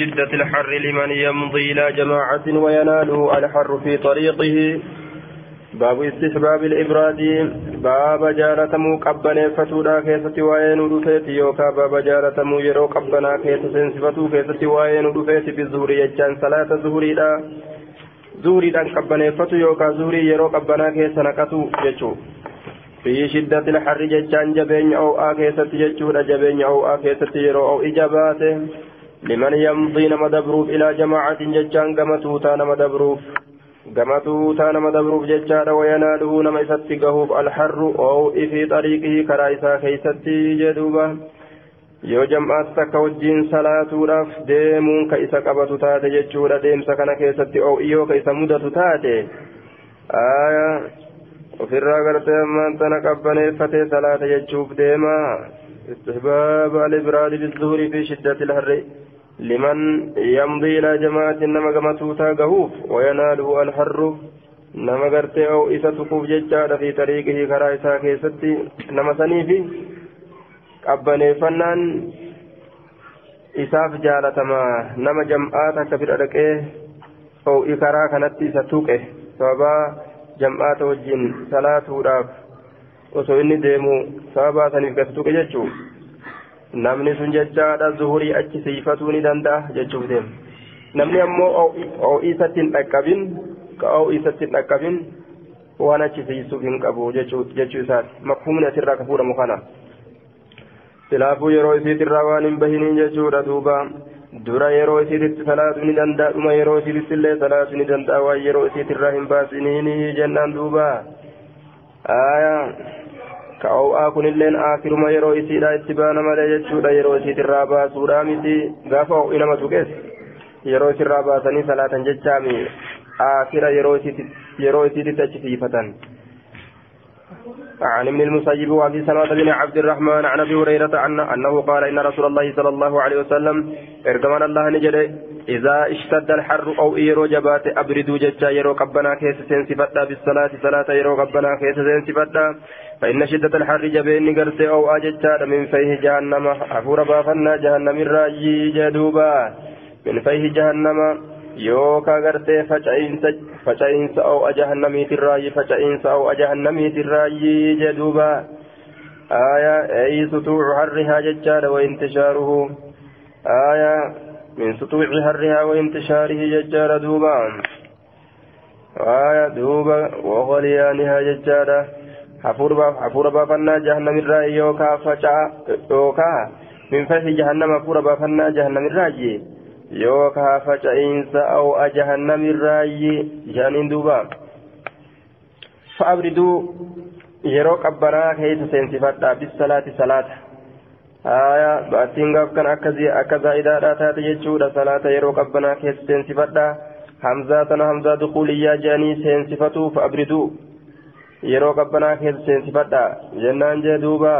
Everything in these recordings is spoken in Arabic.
شدة الحر لمن يمضي إلى جماعة ويناله الحر في طريقه. باب استحباب الإبراد. باب جالتمو قبنا فتودا كيسة وين رفيت يوكا باب جالتمو يرو قبنا كيسة سنسفتو كيسة وين رفيت بالزهر يجان صلاة زهري لا. زهري دان قبنا فتو يوكا زهري يرو قبنا كيسة نكتو يجو. في شدة الحر ججان جبين أو آكيسة يجو. جبين أو آكيسة يرو أو إجاباته. Liman yamdii nama dabruuf ilaa jamaacatin jechaan gama tuutaa nama dabruuf gama tuutaa nama dabruuf jechaadha wayanaaluhu nama isatti gahuuf alharru oo'i fi xariiqii karaa isaa keeysatti jedhuuba yoo jam'aas takka wajjiin salaatuudhaaf deemuun ka isa qabatu taate jechuudha deemsa kana keessatti oo'i yoo ka isa mudatu taate ofirraa gartee ammaan tana qabbaneeffatee salaata jechuuf deema استحباب الإبراد بالظهر في شدة الحر لمن يمضي إلى جماعة نما كما توتا قهوف ويناله الحر نما قرتي أو إسا تقوف ججار في طريقه كرائسا كيستي نما سنيفي قبني فنان nama jam'aata akka fidha dhaqee oo'i karaa kanatti isa tuqe sababaa jam'aata wajjin salaatuudhaaf osoo inni deemu sababaa saniif gadi tuqe jechuun namni sun jechaadha zuhurii achi siifatuu ni danda'a jechuuf deema namni ammoo oo'isatti hin dhaqqabin ka oo'isatti hin dhaqqabin waan achi siisuuf hin qabu jechuu isaati maqfumni asirraa ka fuudhamu kana silaafuu yeroo isiitirraa waan hin bahiniin jechuudha duuba dura yeroo isiititti salaatu ni danda'a dhuma yeroo isiititti illee salaatu ni danda'a waan yeroo isiitirraa hin baasiniin jennaan duuba aayaa ka oo'aa kunilleen aakiruma yeroo isiidha itti baana malee jechuudha yeroo isiitirraa baasuudha miti gaafa oo'i nama tuqes yeroo isirraa baasanii salaatan jechaami aakira yeroo isiititti achi siifatan عن ابن المسيب وابي سلمة بن عبد الرحمن عن أبي هريرة أنه قال إن رسول الله صلى الله عليه وسلم إرجمان الله نجد إذا اشتد الحر أو يرو جبات ابردوا ججا يرو قبنا كيس سنسفتا بالصلاة صلاة يرو قبنا كيس سنسفتا فإن شدة الحر جبين قرت أو أججار من فيه جهنم أفور بافنا جهنم الراجي جدوبا. من فيه جهنم يوكا قرت فجعين فجعين أو أجهنمي الراجي فجعين أو أجهنمي الراجي جدوبا آية أي سطوع حرها ججار وانتشاره آية من سطوع حرها وانتشاره ججار دوبا آية دوبا وغليانها ججاره hafuura baafannaa jahannamirraa yookaa faca'a yookaa min fahi jahannama hafuura baafannaa jahannamirraayi yookaa faca'iinsa aw'a jahannamirraayi jaaniin duuba fa'abriduu yeroo qabbanaa keessa seensifadhaa bisalaati salaata haya baattiin gaaf kan akka zaa'idaadhaa taate jechuudha salaata yeroo qabbanaa keessa seensifadhaa hamzaa tana hamzaa duquuliyyaa jedhanii seensifatuu fa'abriduu yeroo qabbanaa keessa seensifadha jennaan jee duuba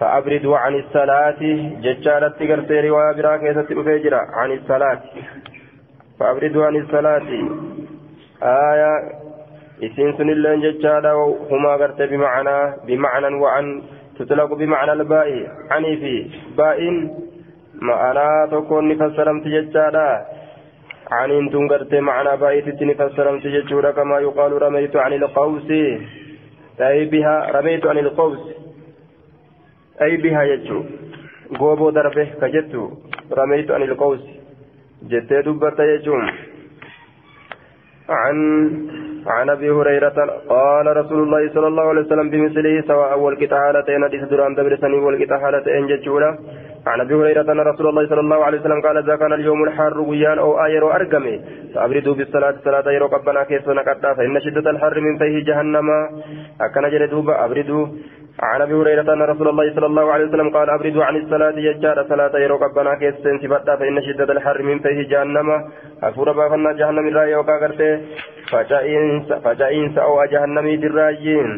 فأبردوا عن الصلاة ججالت قرتي رواية برا كيست أفجرا عن الصلاة. فأبردوا عن الصلاة. آية إسين سن اللين ججالا هما قرتي بمعنى بمعنى وعن تطلق بمعنى الباء. عن في باء معنى تكون نفسرمت ججالا. عن أنتم قرت معنى بايت نفسرمت ججورا كما يقال رميت عن القوس. أي بها رميت عن القوس. أي بها يجو. قوبو دربه كجتو. رميت عن القوس. جت دبت يجوم. عن عن أبي هريرة قال رسول الله صلى الله عليه وسلم بمثله سواء والقتالتين حديث دران دبرسني والقتالتين ججولا. عن أبي هريرة أن رسول الله صلى الله عليه وسلم قال إذا كان اليوم الحر ويان أو ايرو أرقمي فأبردوا بالصلاة صلاة يرو قبنا كيس نقدا فإن شدة الحر من فيه جهنم. أكن جلدوب ابردوا عن أبي هريرة أن رسول الله صلى الله عليه وسلم قال ابردوا عن الصلاة يجار صلاة يرو قبنا كيس سنسبتا فإن شدة الحر من فيه جهنم. أفور بافنا جهنم لا يوكا غرتي فجائنس أو جهنم دراجين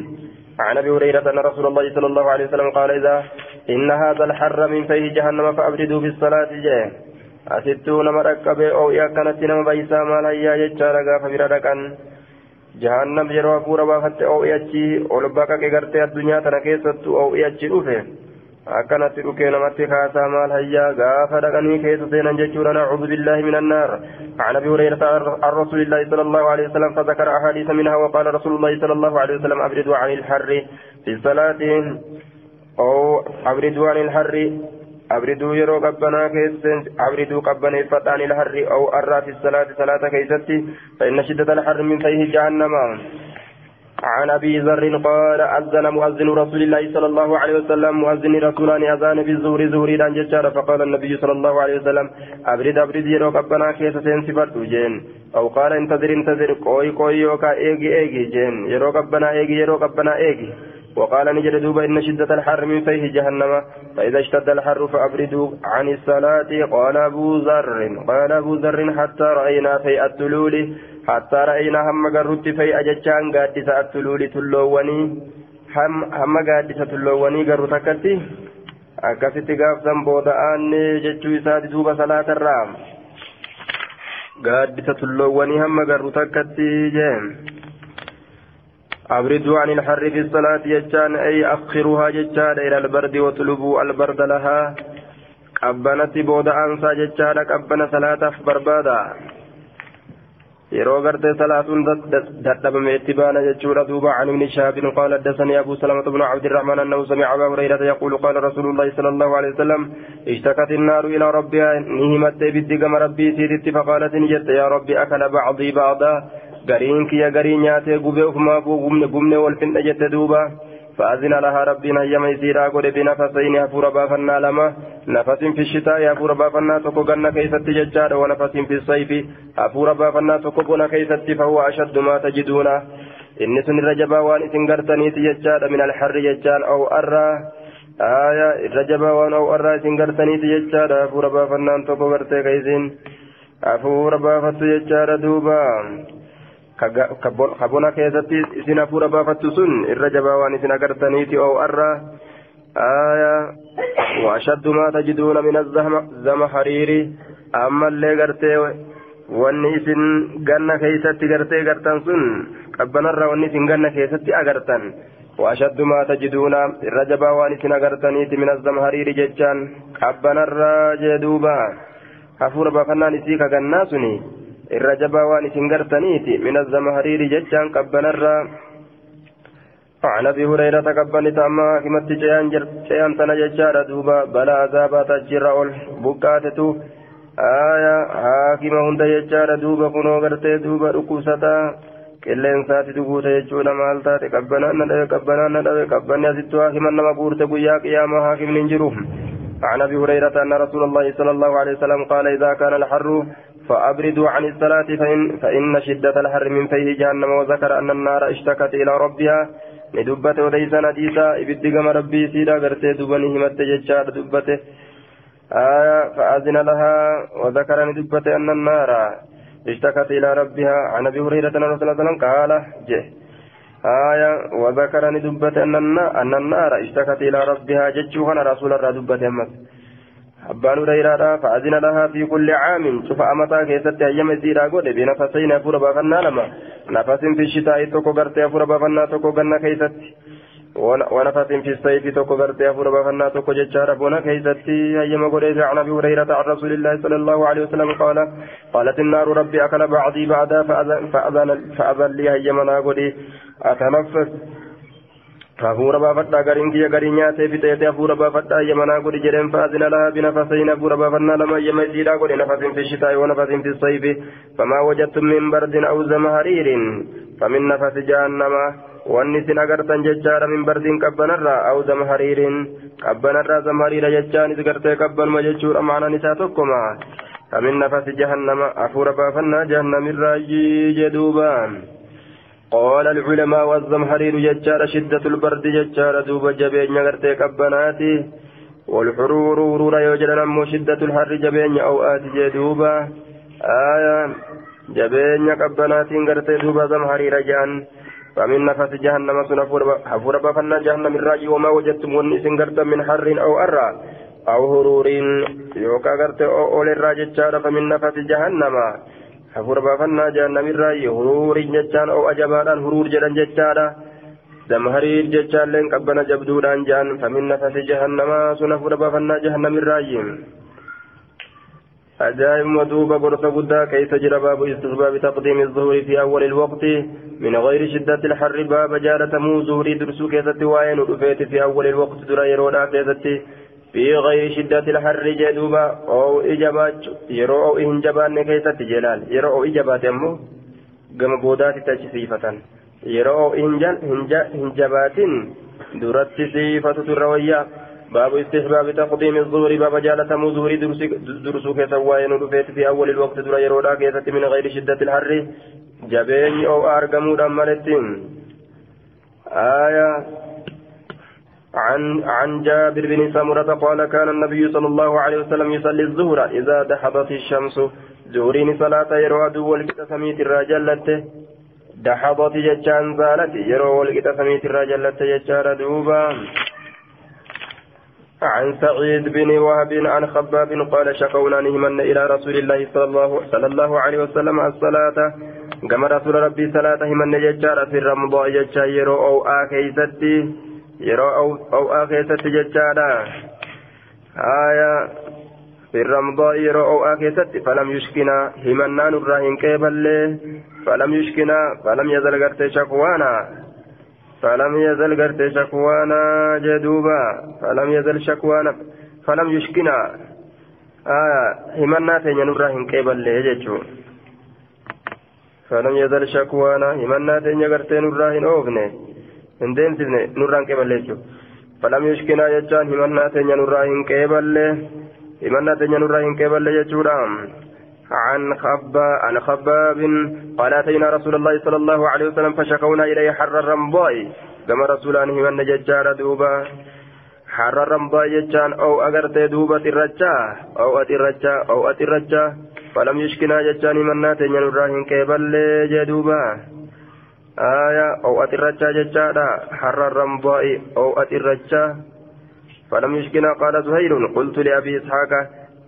عن أبي هريرة أن رسول الله صلى الله عليه وسلم قال إذا إن هذا الحر من فيه جهنم فأبردوا بالصلاه جاء nama dhaqqabe oo'ii akkanatti nama baysaa maal hayyaa jechaadha gaafa bira dhaqan jahannam yeroo hafuura baafatte oo'ii achi ol baqaqe gartee addunyaa tana keessattu oo'ii achi dhufe akkanatti dhukee namatti kaasaa maal hayyaa gaafa dhaqanii keessa seenan jechuudha nacuudhu billaahi min annaar عن ابي هريره عن رسول الله صلى الله عليه وسلم فذكر احاديث منها وقال رسول الله صلى الله عليه وسلم ابردوا عن الحر في الصلاه أو ابردوا عن الحر abriduu yeroo qabbanaa keesseen abriduu qabbaneeffadhaan ilharri aw arraa fi salaati salaata keeysatti فإن شدة الحر من فيه جهنم عن أبي ذر قال أذن مؤذن رسول الله صلى الله عليه وسلم مؤذن رسولان أذان في دان ججار فقال النبي صلى الله عليه وسلم أبرد أبرد يرو قبنا كيس سنسفر جين. أو قال انتظر انتظر قوي قوي يوكا إيجي إيجي جين. يرو قبنا إيجي يرو قبنا إيجي. وقال نجد دوبا إن شدة الحر من فيه جهنم فإذا اشتد الحر فأبردوا عن الصلاة. قال أبو ذر قال أبو ذر حتى رأينا في التلول حتى رأينا هم قررت في أججان قادسة التلول تلووني. هم هم قادسة تلووني قررتكتي akkasitti gaafsan booda'aan jechuu isaati duuba salaata irraa gaaddisa tulloowwanii hamma garru takkatti jeen أبردوا عن الحر في الصلاة يجان أي أخروها ججان إلى البرد واطلبوا البرد لها. قبنت بود أنسى ججان قبن صلاة بربادا. gartee salaatuun dadhabame itti baana jechuudha duuba عن ابن شهاب قال حدثني أبو سلمة بن عبد الرحمن أنه سمع أبا هريرة يقول قال رسول الله صلى الله عليه وسلم اشتكت النار إلى ربها نهمت بالدقم ربي سيدت فقالت نجت يا ربي أكل بعضي بعضا. Gariin kiyya garii nyaatee gubee ufumaafuu gumne gumne wal finna jette duuba. فأذن لها ربنا يما يسيرا قد بنفسين هفور بافنا لما نفس في الشتاء هفور بافنا تكو قلنا كيست ججار ونفس في الصيف هفور بافنا قلنا كيست فهو أشد ما تجدون إن سن الرجبا وان سنغرتني تججار من الحر ججار أو أرى آية الرجبا وان أو أرى سنغرتني تججار هفور بافنا قرتي كيسين هفور بافتو ججار دوبا kabona keessatti isin hafuura baafattu sun irra jabaa waan isin agartaniiti oo arra آية وأشد ما تجدون من الزمهرير أما اللي قرتي والنيس قلنا كيستي قرتي قرتن سن قبنا الرا والنيس قلنا كيستي أقرتن وأشد ما تجدون رجبا وانيس أقرتنيت من الزمهرير ججان قبنا الرا جدوبا هفور بفنان سيكا قلنا سني irra jabaa waan isin gartaniiti min azamahariiri jechaan qabbanarraa عن ابي هريره قبلت اما حكمت جيان تنا ججارة دوبا بلا عذابا تجر اول بكاتتو آية حاكمة هند ججارة دوبا كنو غرتي دوبا ركوستا qilleensaati duguute jechuudha maal taate qabbanaan na dhabe qabbanaan na dhabe qabbanni asittu haakiman nama guurte guyyaa qiyaamaa haakimni hin jiru عن ابي هريره ان رسول الله صلى الله عليه وسلم قال اذا كان الحر فأبردوا عن الصلاة فإن, فإن شدة الحر من فيه جهنم وذكر أن النار اشتكت إلى ربها. ندبت وليس نديسا إبدقم ربي سيدا غرتي دبني همت ججار دبته. آية فأذن لها وذكر ندبت أن النار اشتكت إلى ربها. عن أبي هريرة أن رسول الله قال جه. آية وذكر ندبت أن النار اشتكت إلى ربها. ججوها رسول الله دبت أمس. Abbaan hurayraadha fa'azina lahaa fi kulli caamin cufa amataa keessatti hayyama isiidhaa godhe binafasayni hafuura baafannaa lama nafasin fi shitaa'i tokko gartee hafuura baafannaa tokko ganna keessatti ونفس في السيف تكبرت أفور بفنا تكو جتشار بونا كيستي هيما قريت عن أبي هريرة عن رسول الله صلى الله عليه وسلم قال قالت النار ربي أكل بعضي بعدا فأذن, فأذن, فأذن لي هيما قري أتنفس hafuura baafadhaa gariin kiyya garii nyaatee fixeete hafuura baafadhaa yemanaa godhi jedheen faazina lahaa binafasayin hafuura baafannaa lama yema isiidhaa godhe nafasin fi shitaa'i wa nafasin fi sayfi famaa wajattum min bardin aw zama hariirin famin nafasi jahannama wanni isin agartan jechaadha min bardiin qabbanarraa aw zama hariirin qabbanarraa zama hariira jechaanis gartee qabbanuma jechuudha maanaan isaa tokkoma famin nafasi jahannama hafuura baafannaa jahannamirraa jedhuubaan قال العلماء والزمهرير ججار شدة البرد ججار دوب جبين غرتي قبناتي والحرور ورورا يوجد نمو شدة الحر جبين أو آتي جدوبا آية جبين قبناتي غرتي دوبا زمهرير جان فمن نفس جهنم سن حفور بفنا جهنم الراجي وما وجدتم ونسن غرتا من حر أو أرى أو هرور يوكا غرتي أو أول الراجي فمن نفس جهنم. Hafuura baafannaa jahannamirraa huruuriin jechaan oo ajabaadhaan huruur jedhan jechaadha. جتشالين قبنا جبدودان جان فمن نفس جهنم سنف ربفنا جهنم الرايم أجائب مدوبة قرص قدا كيف جرى باب استحباب تقديم الظهور في أول الوقت من غير شدة الحر باب جالة مو ظهري درسو وين ودفيت في أول الوقت درى يرونا كيست في غير شدة الحر جدوبا أو إجابات يرو أو إنجبان كيست جلال يرو أو إجابات أمو قم بودات تجسيفة يرو أو إنجل إنجبات درت صفة الروية باب استحباب تقديم الظهر باب جالة مو ظهري درسو كيست وين ودفيت في أول الوقت درى يرونا كيست من غير شدة الحر جبين أو أرقمو دمالتين آية عن عن جابر بن سمرة قال كان النبي صلى الله عليه وسلم يصلي الظهر إذا دحضت الشمس. زورين صلاة يروى دول سميت الرجلة دحضت جتان زالت يروى سميت الرجلة جتان دوبا. عن سعيد بن وهب عن خباب قال شكونا نهمن إلى رسول الله صلى الله, صلى الله عليه وسلم الصلاة. كما رسول ربي صلاة همن جتار في الرمضاء جتار يرو أو آكيستي أو, أو آكيستي جتار آية في الرمضاء يرو أو آكيستي فلم يشكنا همنان الراهن كيبل فلم يشكنا فلم يزل قرت شكوانا فلم يزل قرت شكوانا جدوبا فلم يزل شكوانا فلم يشكنا آية همنا تنين الراهن كيبل جتشو فلم يزل شكوانا همنا تنين قرت الراهن أوفنه هندين سبنه نوران كيبل جتشو فلم يشكنا جتشان همنا تنين الراهن كيبل همنا تنين الراهن كيبل جتشو عن خبا عن خباب قال اتينا رسول الله صلى الله عليه وسلم فشكونا اليه حر الرمضاء كما رسولان من نججار دوبا حر الرمضاء ججان أو اغرت دوبا الرجا أو اتي الرجا أو اتي الرجا فلم يشكنا ججان من ناتين نراهن كيبل جدوبا آية أو أتي الرجا ججادا حر الرمضاء أو أتي الرجا فلم يشكنا قال زهير قلت لأبي إسحاق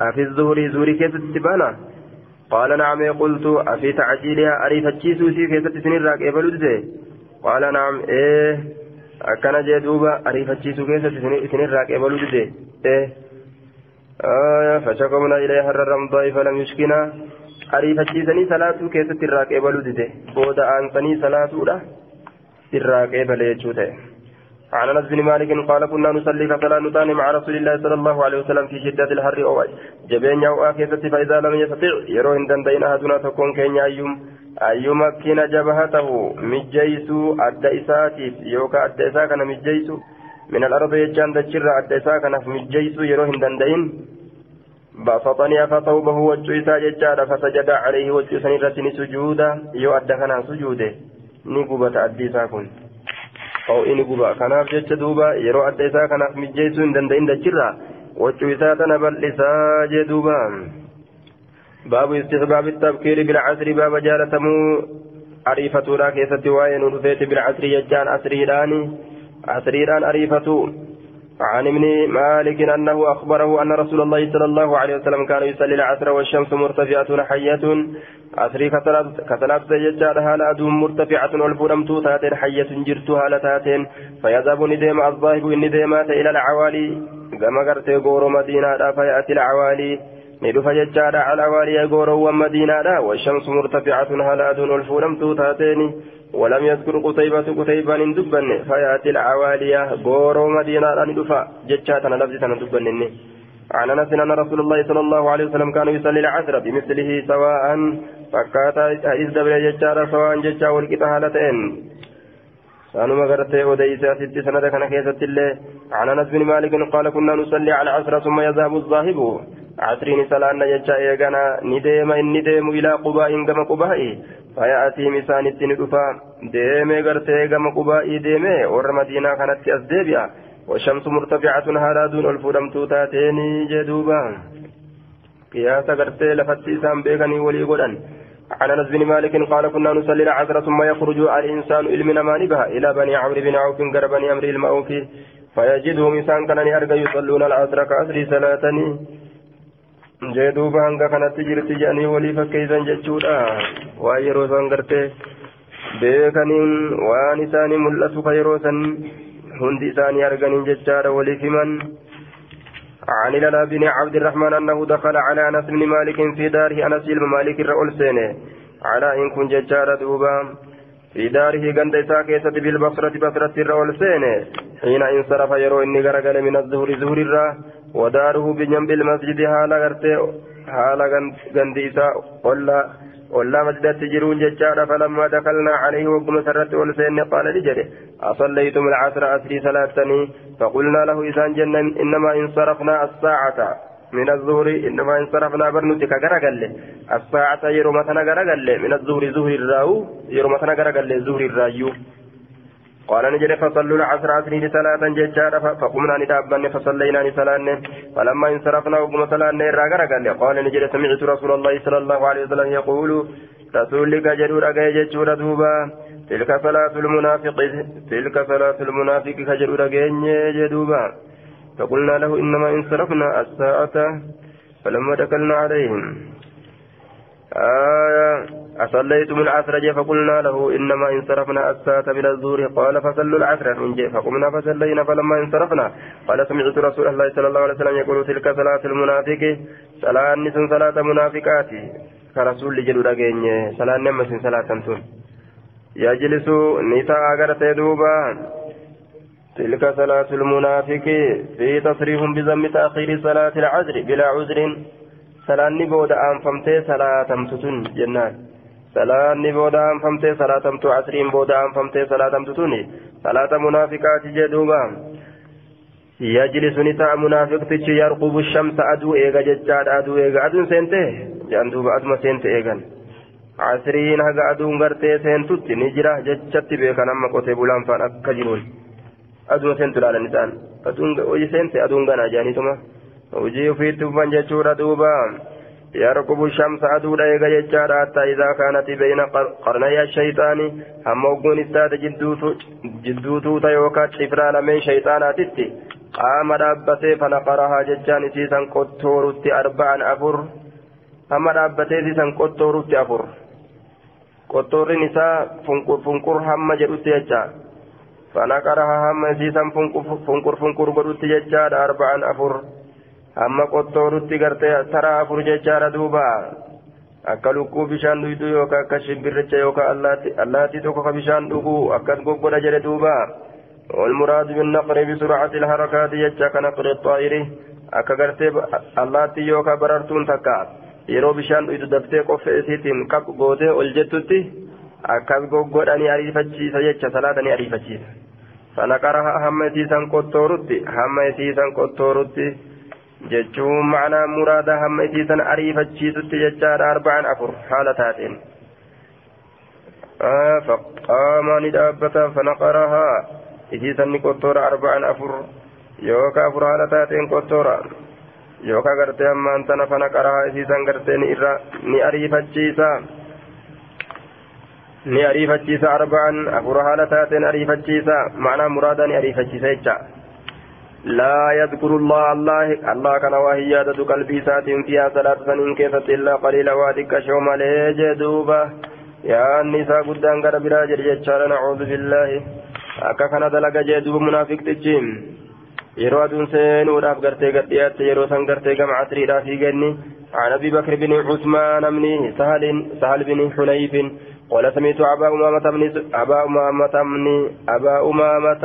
أفي الظهر زوري كيف تتبانا قال نعم قلت أفي تعجيلها أريف التشيسو سي كيف تسنر إبلد قال نعم إيه أكن جدوبا أريف التشيسو كيف تسنر إبلد إيه آية فشكمنا إليها الرمضاء فلم يشكنا أريف التشيسني صلاة كيف تسنر إبلد بود أنسني صلاة له سراك إبلد عن انس بن مالك قال كنا نصلي فصلى نتان مع رسول الله صلى الله عليه وسلم في شدة الحر أو جبين يو آكيسة فإذا لم يستطع يرو هندن دين أحدنا تكون كين أيوم أيوم كين جبهته مجيسو أدى إساتيف يوكا أدى إسا كان مجيسو من الأرض يجان دجر أدى إسا كان مجيسو يرو هندن دين بسطني فثوبه وجه إسا ججار فسجد عليه وجه سنرة سجودا. يو أدى كان سجوده. نقبة أدى إسا كن. أو إني قبا كناف جتش دوبا. يرو أدى إسا كناف مجيسو إن دندين دجرا وچو إسا تنبل إسا جدوبا باب استحباب التبكير بالعصر باب جالتمو عريفة لا كيست وين رفيت بالعصر يجان عصريران عصريران عريفة عن ابن مالك أنه أخبره أن رسول الله صلى الله عليه وسلم كان يصلي العصر والشمس مرتفعة حية. عصري كثلاث سجدات هالة مرتفعة والفرمت تاتين حية جرت هالة فيذهب نديم الظاهب النديمات إلى العوالي. كما قرت مدينة فيأتي العوالي. ندف ججارة على العوالي غور ومدينة والشمس مرتفعة هالة أدوم والفرمت تاتين ولم يذكر قتيبة قتيبة ندبن فيأتي العوالية غور مدينة ندف ججاتنا لفظتنا ندبن عن أنس أن رسول الله صلى الله عليه وسلم كان يصلي العصر بمثله سواء فكاتا ازدبر ججارا سواء ججا والقطع هالتين. سانما غرتي وديسا ست سنة كان كيست الله عن أنس بن مالك قال كنا نصلي على العصر ثم يذهب الظاهب. عصرين سلانا ججا ايغانا نديم ان نديم إلى قباء كما قباء فيأتي مسان التندفا ديمي غرتي كما قباء ديمي ور مدينة كانت أزديبيا والشمس مرتفعة هذا دون الفرم توتاتين جدوبا قياس غرتي لفتي سام بيغني ولي غدن عن انس بن مالك قال كنا نصلي العصر ثم يخرج الانسان المنا مانبها إلى بني عمرو بن عوف غير بني عمرو المعوف فيجدهم انسان كان ارجى يصلون العصر كعصر صلاتني جدوبا هنگا كانت جرت جاني ولي فكيزا جچودا وايرو سان غرتي beekaniin waan isaanii mul'atu ka yeroo san hundi isaanii arganiin jechaadha waliif himan عن لنا بن عبد الرحمن أنه دخل على أنس بن مالك في داره أنس بن مالك الرؤل سينه على إن كن ججار دوبا في داره قند إساء بالبصرة بصرة الرؤل سينه حين انصرف يرو إني غرقل من الظهر ظهر الراه وداره بجنب المسجد حال غرتي حال إساء قل ولا مسجدت جرون ججارة فلما دخلنا عليه وقم سرت ولسين قال لجده أصليتم العصر أسري صلاتني فقلنا له إذا جنة إنما انصرفنا الساعة من الظهر إنما انصرفنا برنتك غرقل الساعة يرمتنا غرقل من الظهر ظهر الراو يرمتنا غرقل ظهر الرايو. قال نجري فصلوا العصر عصري ثلاثا ججارا فقمنا ندابا فصلينا نسلان فلما انصرفنا وقم صلان الراغر قال نجري سمعت رسول الله صلى الله عليه وسلم يقول رسول لك جرور أغاي ججور دوبا. تلك صلاة المنافق تلك صلاة المنافق كجرور أغاي جدوبا. فقلنا له إنما انصرفنا الساعة. فلما دخلنا عليهم آية أصليتم العصر فقلنا له إنما انصرفنا الساعة من الظهر قال فصلوا العصر. من فقمنا فصلينا فلما انصرفنا. قال سمعت رسول الله صلى الله عليه وسلم يقول تلك صلاة المنافق. صلاة نسن صلاة منافقات. كرسول جلو رجين صلاة نمس صلاة تنتون يجلس نساء أغرت دوبا. تلك صلاة المنافق. في تصريح بذم تأخير صلاة العصر. بلا عذر. salaanni booda aanfamtee salaatamtu tun jennaan salaanni booda aanfamtee salaatamtu asriin booda aanfamtee salaatamtu tun salaata munaafiqaati jedhuuba yajlisuni ta'a munaafiqtichi yarqubu shamsa aduu eega jechaadha aduu eega. Aduun seente? Jedhan duuba aduma seente eegan. Asriin haga aduun gartee seentutti ni jira jechatti beekan amma qotee bulaan faan akka jiruun. Aduma seentu ilaalan isaan. Aduun hojii seente aduun ganaa jedhaniituma. hojii ofiitti ufan jechuudha duuba يركب الشمس أدود إيغا يجارا حتى إذا كانت بين قرني الشيطان أما وقون استاد جدوتو تيوكا تفرا لمن شيطانا تتي قام رابته فنقرها ججان سيسا قطورت أربعا أفر أما رابته سيسا قطورت أفر قطور نساء فنقر هم جدوت يجارا فنقرها هم سيسا فنقر فنقر قدوت يجارا أربعا أفر afur amma qottoorutti gartee taraa afur jechaadha duuba akka lukkuu bishaan dhuydu yookaan akka shimbirricha yookaan allaattii tokko ka bishaan dhuguu akkas goggodha jedhe duuba والمراد بالنقر بسرعة الحركات يجا كنقر الطائر akka gartee allaattii yookaan barartuun takka yeroo bishaan dhuydu daftee qofa isiitiin qab gootee ol jettutti akkas goggodhanii ariifachiisa jecha salaatanii ariifachiisa fanaqara hamma isiisan qottoorutti hamma isiisan qottoorutti Isiisan ariifachiisutti jechaadha arba'an afur haala taateen faqaamaa ni dhaabbata fanaqarahaa isiisan ni qottoora arba'an afur yookaan afur haala taateen qottoora yookaan gartee hammaan tana fanaqarahaa isiisan gartee ni irra ni ariifachiisa ni ariifachiisa arba'an afur haala taateen ariifachiisa macnaa muraada ni ariifachiisa jecha. لا يذكر الله الله الله كان وهي يادة قلبي سات فيها صلاة سنين كيفة إلا قليلا وادك شوم عليه دوبة يا النساء قدام قد براجر جتشار نعوذ بالله. akka kana dalaga jee duuba munaafiqtichi yeroo aduun seenuudhaaf gartee gadhiyaatte yeroo san gartee gama casriidhaaf hiiganni عن أبي بكر بن عثمان بن سهل سهل بن حنيف. قال سمعت أبا أمامة بن أبا أمامة بن أبا أمامة.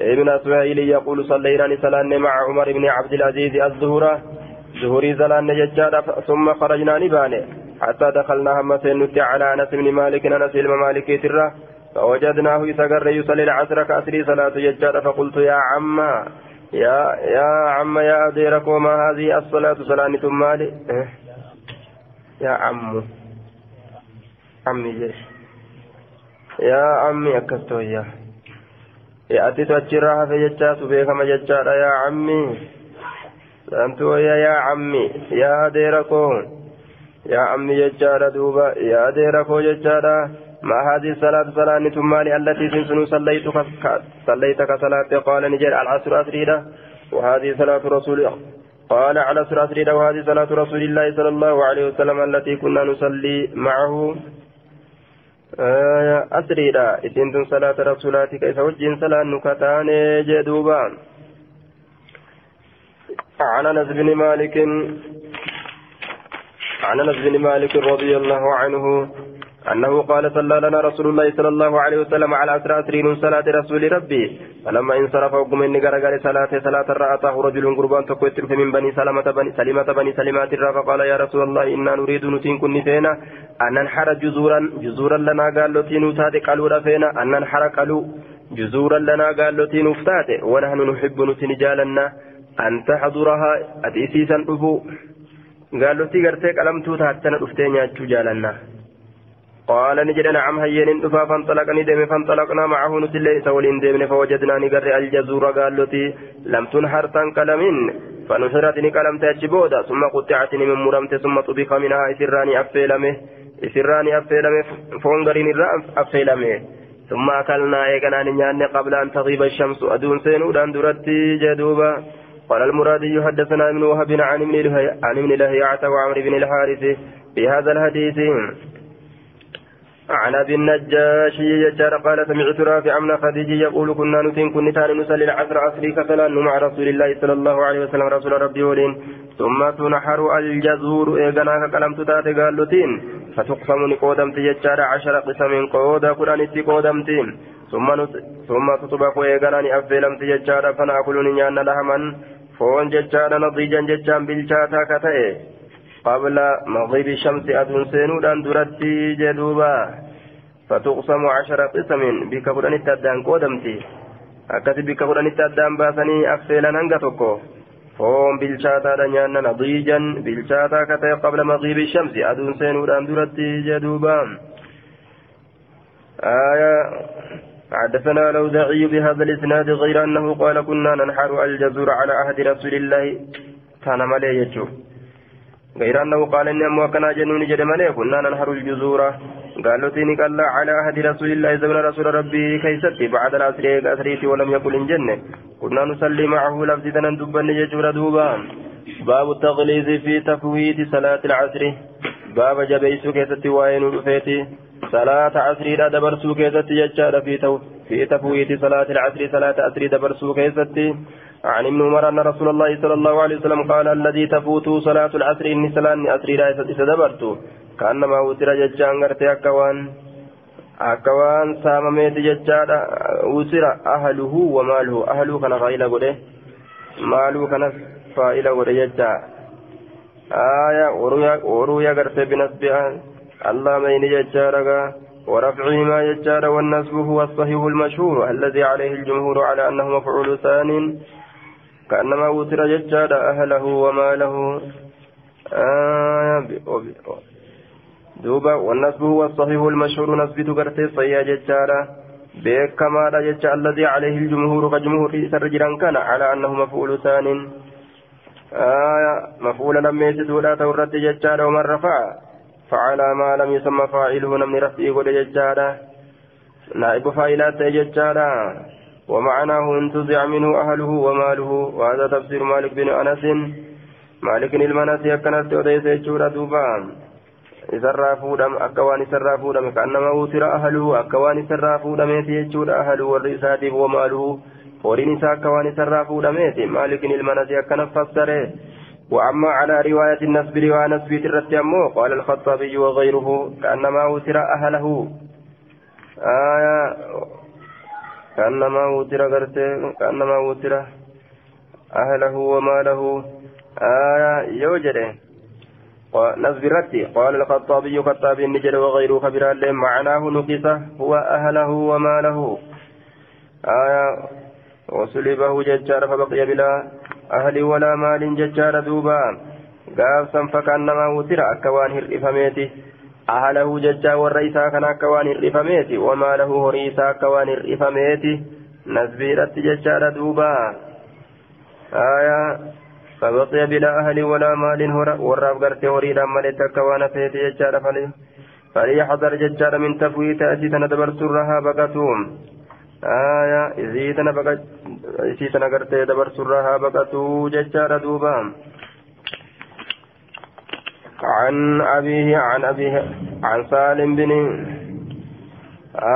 ابن أسماعيل يقول صلينا صلاه مع عمر بن عبد العزيز الظهر ظهري زلان ججارة ثم خرجنا نبانه. حتى دخلنا هم سنت على أنس بن مالك أنس الممالك تره فوجدناه يتقر يصلي العصر كأسري صلاة ججارة فقلت يا عم يا يا عم يا أديرك وما هذه الصلاة؟ صلاة ثم مالي إيه؟ يا عم. عمي جيش يا عمي أكستو أتيت أتشرها في ججات بيكما ججات يا عمي أنتو يا يا عمي يا أديرك يا عمي ججارة دوبا يا أديرك ججارة ما هذه الصلاة صلاة ثم التي تنسن صليت صليت كصلاة قال نجر العصر أسريدة وهذه صلاة رسول قال على العصر أسريدة وهذه صلاة رسول الله صلى الله عليه وسلم التي كنا نصلي معه آية أسريدا إسنتم صلاة رسولاتك إذا وجين صلاة نكتان جدوبا عن أنس بن مالك عن أنس بن مالك رضي الله عنه أنه قال صلى لنا رسول الله صلى الله عليه وسلم على أسرى أسرين صلاة رسول ربي. فلما انصرف وقم إني قرقر صلاة صلاة رأته رجل قربان تقوتر من بني سلمة بني سلمة بني سلمات فقال يا رسول الله إنا نريد نتين كن فينا أن ننحر جزورا جزورا لنا قال لتين وتاتي قالوا فينا أن ننحر قالوا جزورا لنا قال لتين وفتاتي ونحن نحب نتين جالنا. أن تحضرها. أتيسيسا أبو. قال لتي قرتي قلمتو تاتنا أفتين يا جالنا. قال نجد نعم هيين دفا فانطلقني دم فانطلقنا معه نتلي سولين دمن فوجدنا نقر الجزور قال لتي لم تنحر تنقلمين فنحرت نقلم تأجبودا ثم قطعت من مرمت ثم طبخ منها إسراني أفيلمه. إسراني أفيلمه فونغرين الرأم أفيلمه. ثم أكلنا إيقنا نيان قبل أن تغيب الشمس أدون سينودان درتي جدوبا. قال المرادي حدثنا ابن وهب عن ابن لهيعة وعمر بن الحارث بهذا الحديث. عن أبي النجاش يجار قال سمعت رافع من خديج يقول كنا نتين كن تان نصلي العصر عصري كفلان مع رسول الله صلى الله عليه وسلم رسول ربي ولين. ثم تنحر الجزور ايغنا كلام تتات قال لتين. فتقسم نقودمت يجار عشر قسم قودا قران قودمتين ثم ثم تطبق ايغنا نأفلمت يجار فنأكل نيان لهما فون ججار نضيجا ججان بالشاتا كتئ. قبل مغيب الشمس أدون سينودان درتي جدوبا فتقسم عشر قسم بك قرآن التدان قدمتي bikka kudhanitti addaan baasanii affeelan hanga tokko foon bilchaataadha nyaanna nadiijan bilchaataa akka ta'e qabla maqiibi shamsi aduun seenuudhaan duratti jedhuuba حدثنا الأوزاعي بهذا الإسناد غير أنه قال كنا ننحر الجزور على عهد رسول الله كان ملي يجوه غير أنه قال إني أمو كنا جنون جد ملي كنا ننهر الجزور. قالوا تيني قال على عهد رسول الله زمن رسول ربي كيستي بعد العصر أسريتي ولم يكن الجنة كنا نصلي معه لفظة دبا يجور دوبا. باب التغليظ في تفويت صلاة العصر. باب جبيسو كيستي وين رفيتي صلاة عصر دبرسو كيستي يجار في, في تفويت صلاة العصر. صلاة عصر دبرسو كيستي عن ابن عمر أن رسول الله صلى الله عليه وسلم قال الذي تفوت صلاة العصر إني صلاة أسري لا يتدبرت كأنما وتر ججان غرتي أكوان. أكوان سامميت ججان وسر أهله وماله. أهله كان غيلا قده. ماله كان فائلة قده ججان. آية ورويا غرتي بنسبها. الله مين ججان ورفعهما يجار والنسب هو الصحيح المشهور. الذي عليه الجمهور على أنه مفعول ثان كأنما وتر ججاد أهله وماله. آه دوبا والنسب هو الصحيح المشهور نسبت قرتي صيا ججارة بكما لا الذي عليه الجمهور كجمهور سرجرا كان على أنه مفعول ثان. آية مفعول لم يسد ولا تورد ججارة ومن رفع فعلى ما لم يسمى فاعله من رفعه ججارة نائب فاعلات ججارة ومعناه انتزع منه أهله وماله وهذا تفسير مالك بن أنس مالك المناسي أكنت وديس يجور akka waan isarraa fuudhame kaannama utira ahaluu akka waan isarraa fuudhameeti jechuudha ahaluu warri isaatiif wamaaluhu horiin isaa akka waan isarraa fuudhameeti maalikin ilmanasi akkana fassare وأما على رواية النسب رواية نسب ترتي قال الخطابي وغيره كأنما وتر أهله آية كأنما وتر غرته كأنما وتر أهله وماله. آية يوجد. نسب الرتي قال الخطابي خطابي النجر وغيره خبر معناه نقصه هو أهله وماله. آية. وسلبه ججار فبقي بلا أهل ولا مال ججار دوبا. قابسا فكأنما وتر. أكوان هرئفميته أهله ججا والرئيسا كان أكوان الرفميتي وما له هريسا أكوان الرفميتي نسبيرت ججا دوبا آية فبقي بلا أهل ولا مال والراب قرتي وريدا ملت أكوان فيتي ججا فلي فليحذر ججا من تفويت أسيتنا دبر سرها بقتوم آية إذيتنا بقت إذيتنا قرتي دبر سرها بقتو ججا دوبا عن أبيه عن أبيه عن سالم بن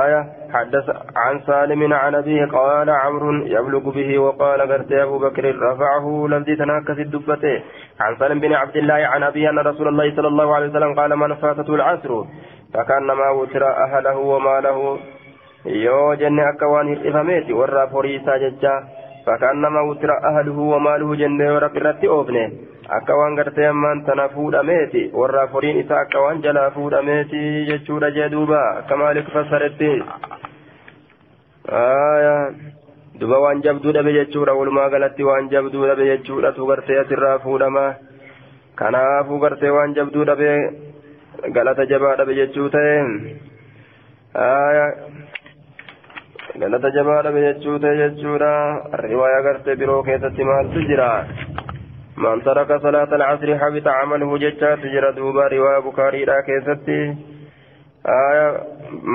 آية حدث عن سالم عن أبيه قال عمرو يبلغ به وقال قرت أبو بكر رفعه لذي تناكس الدبته. عن سالم بن عبد الله عن أبيه أن رسول الله صلى الله عليه وسلم قال من فاتته العصر فكأنما وتر أهله وماله. yoo jenne akka waan hir'ifameeti warra horii isaa jecha fakkaannama wutira ahluhu wamaaluhu jenne yoo rabbi irratti oofne akka waan gartee ammaan tana fuudhameeti warra horiin isaa akka waan jalaa fuudhameeti jechuudha jee duuba akka maaliif fassaretti duba waan jabduu dhabe jechuudha walumaa galatti waan jabduu dhabe jechuudha tu gartee asirraa fuudhama kanaafuu gartee waan jabduu dhabe galata jabaa dhabe jechuu ta'e galata jabaa dhabe jechuu ta'e jechuudha riwaayaa gartee biroo keessatti maaltu jira من ترك صلاة العصر حبط عمله ججات جرى دوبا رواية بخاري لا كيستي. آية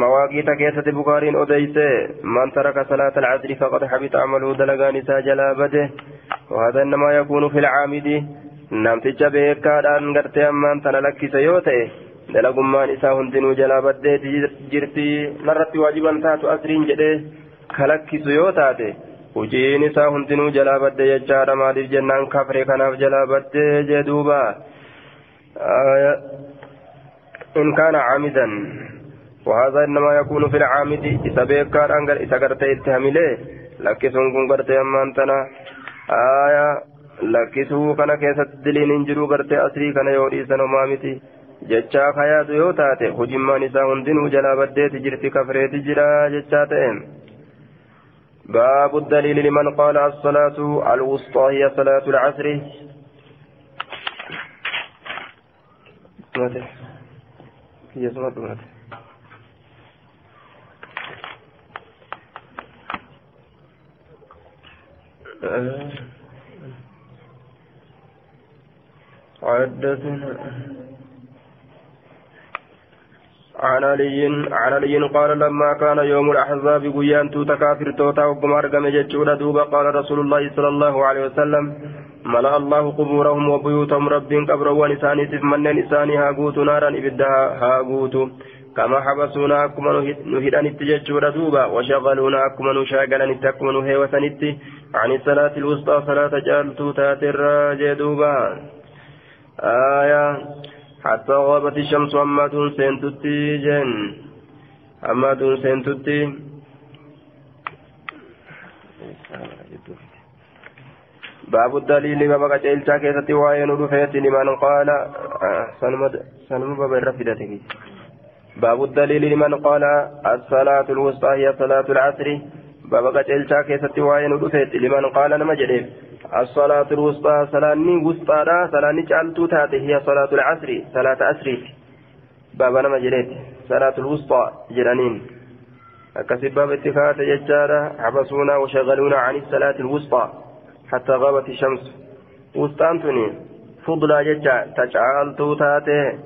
مواقيت كيست بخاري أديت. من ترك صلاة العصر فقد حبط عمله دلقان ساجلا بده. وهذا إنما يكون في العامد. نمتج بيكادان غرتي أمان سيوته. dalagummaan isaa hundinuu jalaa baddeeti jirti narratti waajiban taatu asriin jedhee kalakkisu yoo taate hojiin isaa hundinuu jalaa badde jechaadha maaliif jennaan kafre kanaaf jalaa badde jee duuba in kaana caamidan وهذا إنما يكون في العامد إذا بيكار أنقر إذا قرتي اتهمله لكسون كن قرتي أمانتنا آية لكسو كان كيسة دلين انجرو قرتي أسري كان يوري سنومامتي jechaa kayaatu yoo taate hujimmaan isaa hundinuu jalaa baddeeti jirti kafreeti jira jechaa ta'e باب الدليل لمن قال الصلاة الوسطى هي صلاة العصر. هي صلاة العصر. حدثنا عن علي عن علي قال لما كان يوم الأحزاب قيان توتا كافر توتا وقمار قم جتشودا دوبا قال رسول الله صلى الله عليه وسلم ملأ الله قبورهم وبيوتهم رب قبر ونساني سف من نساني هاقوت نارا إبدها هاقوت كما حبسونا أكما نهدان التججودا دوبا وشغلونا أكما نشاقلا نتكما نهيوة عن الصلاة الوسطى صلاة جالتو تاتر جدوبا آية حتى غابت الشمس أما دون سنتتي جن أما دون سنتتي باب الدليل باب قتيلتا كيستي وين رفيت لمن قال سنم باب الرفدتك باب الدليل لمن قال الصلاة الوسطى هي صلاة العصر باب قتيلتا كيستي وين رفيت لمن قال نمجريف الصلاة الوسطى صلاة وسطى صلاة جعلت تاتي هي صلاة العصر صلاة عصر بابا نما جريت صلاة الوسطى جرانين أكسب باب اتفاق ججارة حبسونا وشغلونا عن الصلاة الوسطى حتى غابت الشمس وسطى أنتني فضلا ججا تجعلت تاتي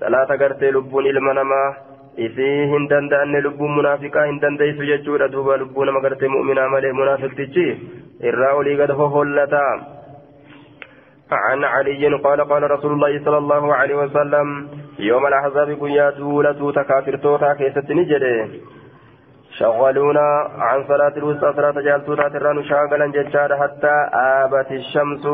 صلاة قرتي لبون المنما isii hin danda'anne lubbuun munaafiqaa hin dandeessu jechuudha. Duuba lubbuu nama gartee mu'minaa malee munaafiqtichi irraa olii gad hohollata. عن علي قال قال رسول الله صلى الله عليه وسلم يوم الأحزاب قيا دولة تكافر توتا كيست نجده شغلونا عن صلاة الوسطى صلاة جالتوتا تران شاغلا ججار حتى آبت الشمس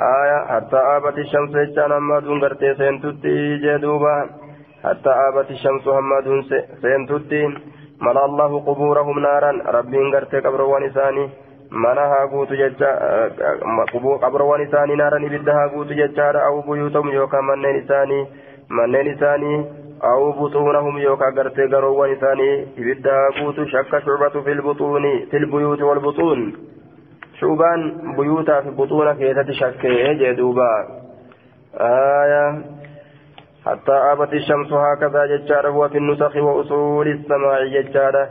آية حتى آبت الشمس ججان أما دون قرتي سنتتي جدوبا حتى آبت الشمس محمد سينتتي ملا الله قبورهم نارا ربي انقرت قبروان إساني منها قوت ججا قبروان إساني نارا إبدها قوت ججارا أو بيوتهم يوكا منين إساني منين إساني أو بطونهم يوكا قرت قروان إساني إبدها قوت شك شعبة في البطون في البيوت والبطون شعبان بيوتا في بطونة كيسة شك جدوبا آية حتى آبت الشمس هكذا ججارة هو في النسخ وأصول السماع ججارة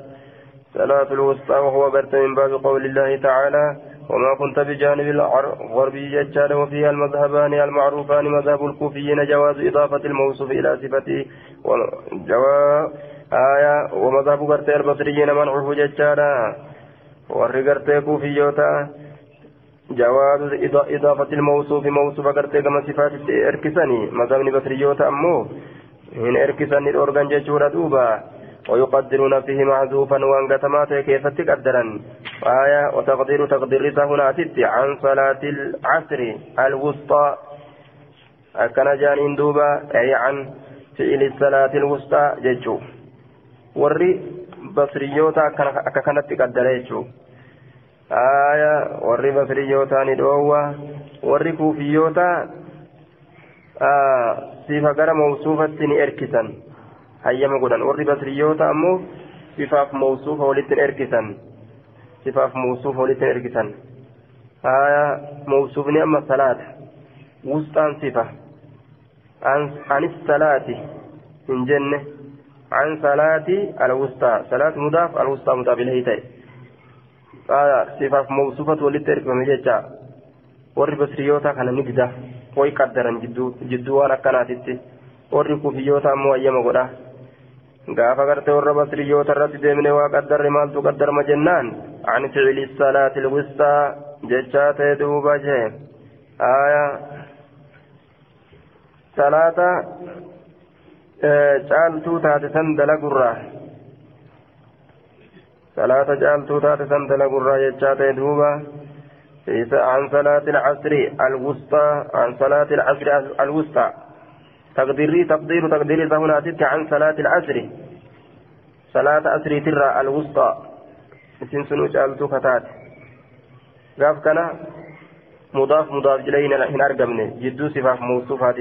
صلاة الوسطى وهو برت من باب قول الله تعالى وما كنت بجانب الغربي ججارة وفيها المذهبان المعروفان مذهب الكوفيين جواز إضافة الموصوف إلى صفته وجواز آية ومذهب برت البصريين منعه ججارة ورقرت كوفيوتا جواز إضافة الموصوف موصوف قرتي كما صفات إركسني مذهبني بصريوتا أمو. هن إركسني الأورغان جيشورا دوبا. ويقدرون فيه محذوفا وانقتمات كيف تقدرا آية وتقدير تقدير هنا ست عن صلاة العصر الوسطى. أكن جانين دوبا أي عن فعل الصلاة الوسطى ججو وري بصريوتا أكا كانت تقدر ججو aya warri basriyootaa ni dhoowwa warri kuufiyyootaa sifa gara mawsuufatti ni erkisan. Hayyama godhan. Warri basriyoota ammoo sifaaf mawsuufa walitti erkisan. Sifaaf mawsuufa walitti erkisan. Aya mawsuufni amma salaata. Wustaan sifa. Anis salaati hin jenne. An salaati alwustaa salaat mudaaf alwustaa mudaaf ilahii ta'e. تاي آه صفة موصوفة ولترك ومجيجا ورّي بسريوتا كان نجده way qaddaran jidduu waan akkanaatitti warri kufiyyoota ammoo ayyama godha gaafa gartee warra basriyyoota irratti deemne waa qaddarre maaltu qaddarma jennaan an ficili salaati lwistaa jechaa ta'e duuba jee aya salaata caaltuu taate san dalagurraa caaltuu taate san dalagurraa jechaa ta'e duuba. عن صلاة العصر الوسطى عن صلاة العصر الوسطى تقديري تقدير تقديري هنا ست عن صلاة العصر صلاة عصر ترى الوسطى اسم سنو جالتو فتات قاف كان مضاف مضاف جلين هن أرقمني جدو صفاف موصوفات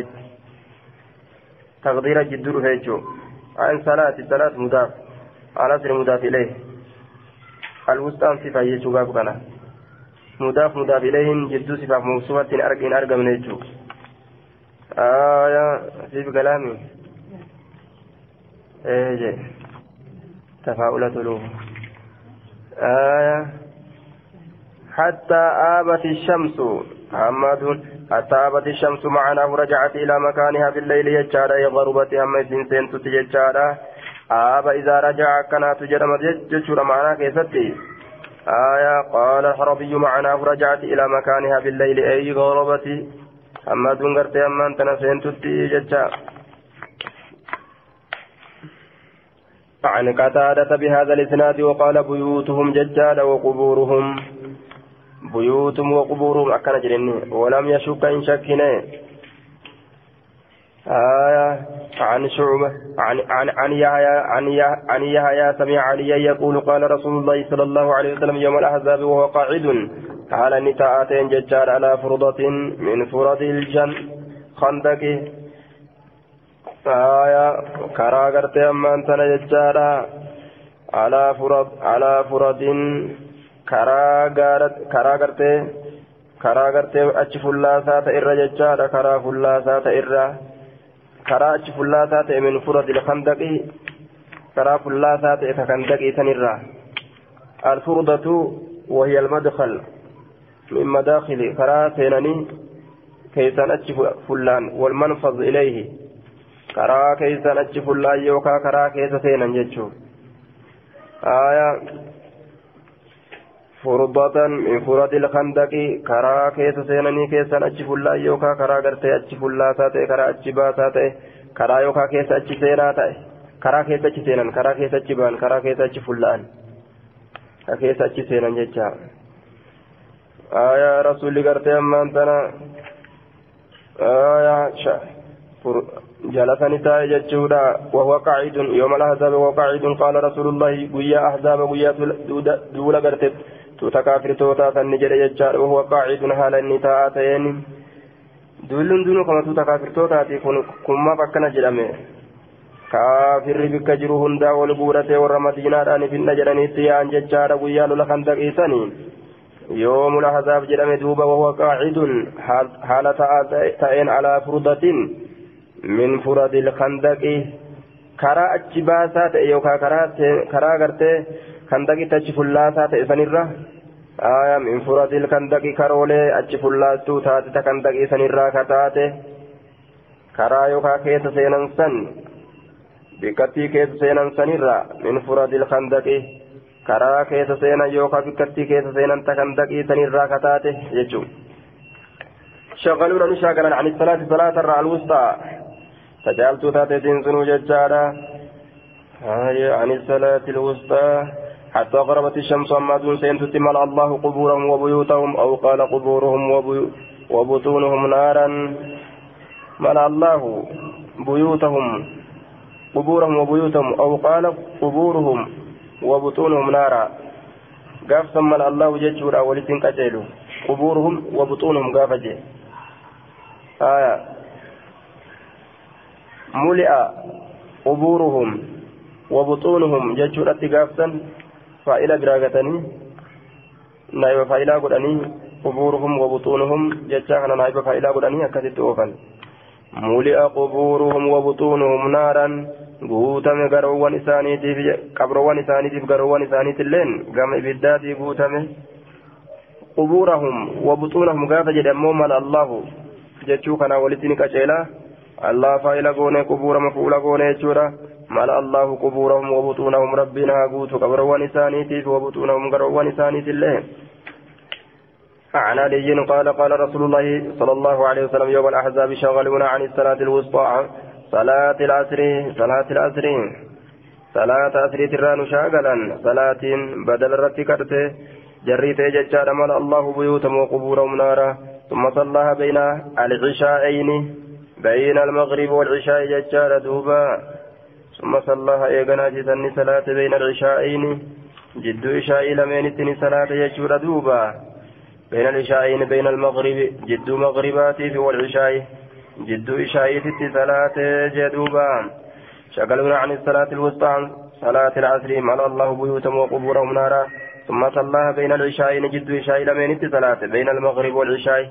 تقدير جدو رفيجو عن صلاة الصلاة مضاف العصر مضاف إليه الوسطى صفة يجو قاف كان مضاف مضاف إليهم جدو صفاف موصوفة إن أرقم نجو آية في كلامي إيه تفاؤلة له آية حتى آبت الشمس محمد حتى آبت الشمس معنا ورجعت إلى مكانها بالليل يجارا غربت أما سنسين تتجارا آب إذا رجع كانت جرمت ججر معنا كيستي آية قال الحربي معناه رجعت إلى مكانها بالليل أي غربتي أما دونغرت أما أنت نسين تتي ججا عن قتادة بهذا الإسناد وقال بيوتهم ججال وقبورهم بيوتهم وقبورهم أكن جرني ولم يشك إن شكنا آية عن شعبة عن عن عن يحيى عن عن يحيى سمع عليا يقول قال رسول الله صلى الله عليه وسلم يوم الأحزاب وهو قاعد قال نتاءتين ججار على فرضة من فرض الجن. خندق. آية كرا قرت أما أنت على فرض على فرض كرا قرت كرا قرت كرا قرت أتش فلاسات إر ججارا كرا فلاسات إر karaa achi fullaasaa ta'e min furadi lkandaqi karaa fullaasaa ta'e ka kandaqii sanirraa alfurdatu وهي المدخل من مداخل كرا سيناني كيسان أتش فلان والمنفذ إليه كرا كيسان أتش فلان يوكا كرا كيس سينان آية فرضة من فرد الخندق كرا كيس سينني كيسان أتش فلا يوكا كرا غرتي أتش فلا تاتي كرا أتش باساتي كرا يوكا كيس أتش سينا تاتي كرا كيس أتش سينان كرا كيس أتش بان كرا كيس أتش فلان كيس أتش سينان جتشا آية رسول غرتي أما أنتنا آية شا جلسني تاي جتشودا وهو قاعد يوم الأحزاب وهو قاعد قال رسول الله قيا أحزاب قيا دولا غرتت tuuta kaafirtootaa sanni jedhe jechaadha wahuwa qaacidun haala inni taa'aa ta'een. Dullun dunuu kama tuuta kaafirtootaati kun kun akkana jedhame. Kaafirri bikka jiru hundaa wal guudhatee warra madiinaadhaan finna jedhaniitti yaa'an jechaadha guyyaa lola kan daqiisanii yoomul hazaab jedhame duuba wahuwa qaacidun haala taa'aa ta'een alaa furdatiin min furadil kandaqi karaa achi baasaa ta'e yookaan karaa gartee kandaqitti achi fullaasaa ta'e sanirra آية من فرد الخندق كرولي أجفلاسو تاتي تخندق إسنرة كتاتي كرا يوكا كيس سينان سن بكتي كيس سينان سنرة من فرد الخندق karaa keessa seenan yookaan bikkattii keessa seenan takan daqiisan irraa kataate jechuun shagaluudha ni shagalan ani salaati salaata irraa alwustaa tajaaltuu taate siin sunuu jechaadha عن الصلاة الوسطى حتى غربت الشمس أما دون ملأ الله قبورهم وبيوتهم أو قال قبورهم وبطونهم نارا. ملأ الله بيوتهم قبورهم وبيوتهم أو قال قبورهم وبطونهم نارا. قاف ثم الله ججورا ولتن قتلوا. قبورهم وبطونهم قاف آية. ملئ قبورهم وبطونهم ججورا قافتا فإلى براغتني نايب فإلى قدني قبورهم وبطونهم ججانا نايب فإلى قدني أكثت أوفا ملئ قبورهم وبطونهم نارا guutame garoowwan isaaniitiif qabroowwan isaaniitiif garoowwan isaaniitilleen gama ibiddaatii guutame qubuurahum wabuxuunahum gaafa jedhe ammoo mala allahu jechuu kanaa walitti ni qaceela allah faa'ila goone qubuurama fuula goone jechuudha mala allahu qubuurahum wabuxuunahum rabbiin haa guutu qabroowwan isaaniitiif wabuxuunahum garoowwan isaaniitillee عن علي قال قال رسول الله صلى الله عليه وسلم يوم الأحزاب شغلونا عن الصلاة الوسطى. صلاة العصر صلاة العصر. صلاة عصر تران شاغلا. صلاة بدل رتكرت جريت ججار مل الله بيوتهم وقبورهم نارا. ثم صلاها بين العشاءين بين المغرب والعشاء ججار دوبا. ثم صلاها ايغنا جسن صلاة بين العشاءين جد عشاء لمن صلاة يجور دوبا. بين العشاءين بين المغرب. جد مغرباتي والعشاء. جد عشاء صلاة جدوبا. شغلونا عن الصلاة الوسطى صلاة العصر. مال الله بيوتهم وقبورهم نارا. ثم صلاها بين العشاء جد عشاء لمن صلاة بين المغرب والعشاء.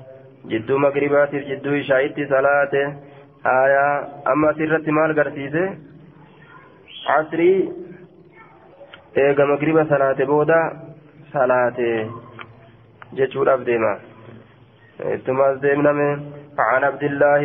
جد مغربات جد عشاء صلاة. آية أما سرت مال قرسيسة. عصري eega magriba salaate booda salaate jechuudhaaf deema. Ittumaas deemname عن عبد الله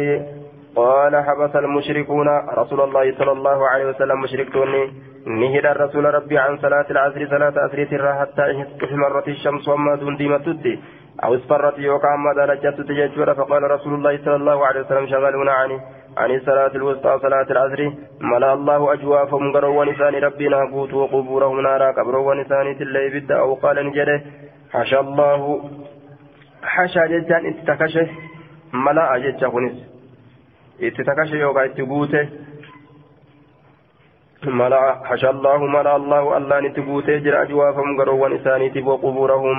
قال حبس المشركون رسول الله صلى الله عليه وسلم مشركتوني نهد الرسول ربي عن صلاة العصر صلاة ترى حتى احمرت الشمس وما دون ديمتت أو اصفرت يوكا ما درجت تججور فقال رسول الله صلى الله عليه وسلم شغلونا عني عن الصلاة الوسطى صلاة العصر ملا الله أجوافهم قروا ونسان ربنا قوت وقبورهم نارا قبروا ونسان تلي بد أو قال نجده حشى الله حشى جدان اتكشه ملا أجد كنس اتكشه يوكا اتقوته ملا حشى الله ملا الله الله نتقوته جرى أجوافهم قروا ونسان وقبورهم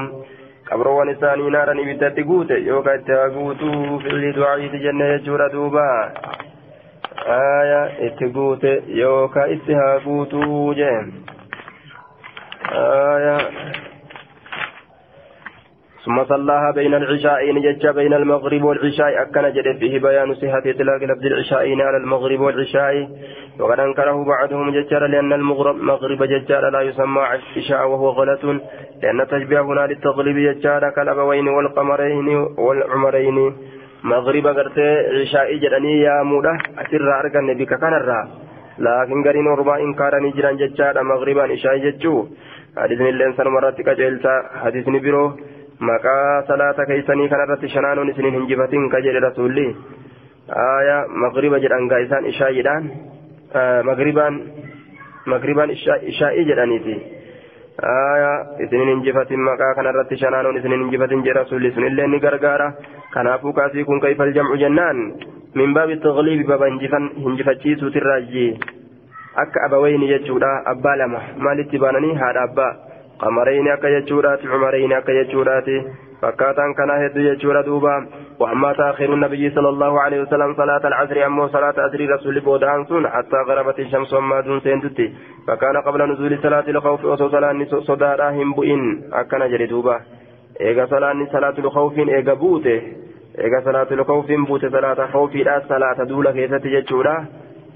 guute yookaan itti haa guutuu fi'ilii du'aa'iiti jenne jechuudha duuba aya itti guute yookaan itti haa guutuu jee aya ثم صلاها بين العشاءين جج بين المغرب والعشاء أكن جد فيه بيان صحة إطلاق لفظ العشاءين على المغرب والعشاء وقد أنكره بعضهم ججار لأن المغرب ججار لا يسمى عشاء وهو غلط لأن تشبيه هنا للتغليب ججار كالأبوين والقمرين والعمرين. مغرب قرت عشاء جدني يا مودة أسر أرقى بك كان الرا لكن قرين وربا إنكارا نجران ججار مغربا عشاء ججو. حديث الإنسان مرات كجلسة حديث نبرو. maqaa salaata keeysanii kanarratti shanaanoon isinin hin jifatin ka jedhe rasuulli aya magriba jedhan gaa isaan ishaayiidhaan magribaan magribaan ishaa'ii jedhaniiti aya isinin hin jifatin maqaa kanarratti shanaanoon isinin hin jifatin jedhe rasuulli sunillee ni gargaara kanaafuu kaasii kun kayfal jamcu jennaan min baabi tagliibi baba hinjifachiisuutirraayyi akka abaweyni jechuudha abbaa lama maalitti baananii haadha abbaa qamarayni akka jechuudhaati cumarayni akka jechuudhaati fakkaataan kanaa hedduu jechuudha duuba وأما تأخير النبي صلى الله عليه وسلم صلاة العصر أما صلاة عصر رسول بودان سون حتى غربت الشمس وما دون سينتتي فكان قبل نزول صلاة الخوف وصو صلاة صداراهم بؤن أكن جري دوبا. إيغا صلاة صلاة الخوف إيغا بوته. إيغا صلاة الخوف بوته صلاة خوف لا صلاة دولة كيسة جتشورا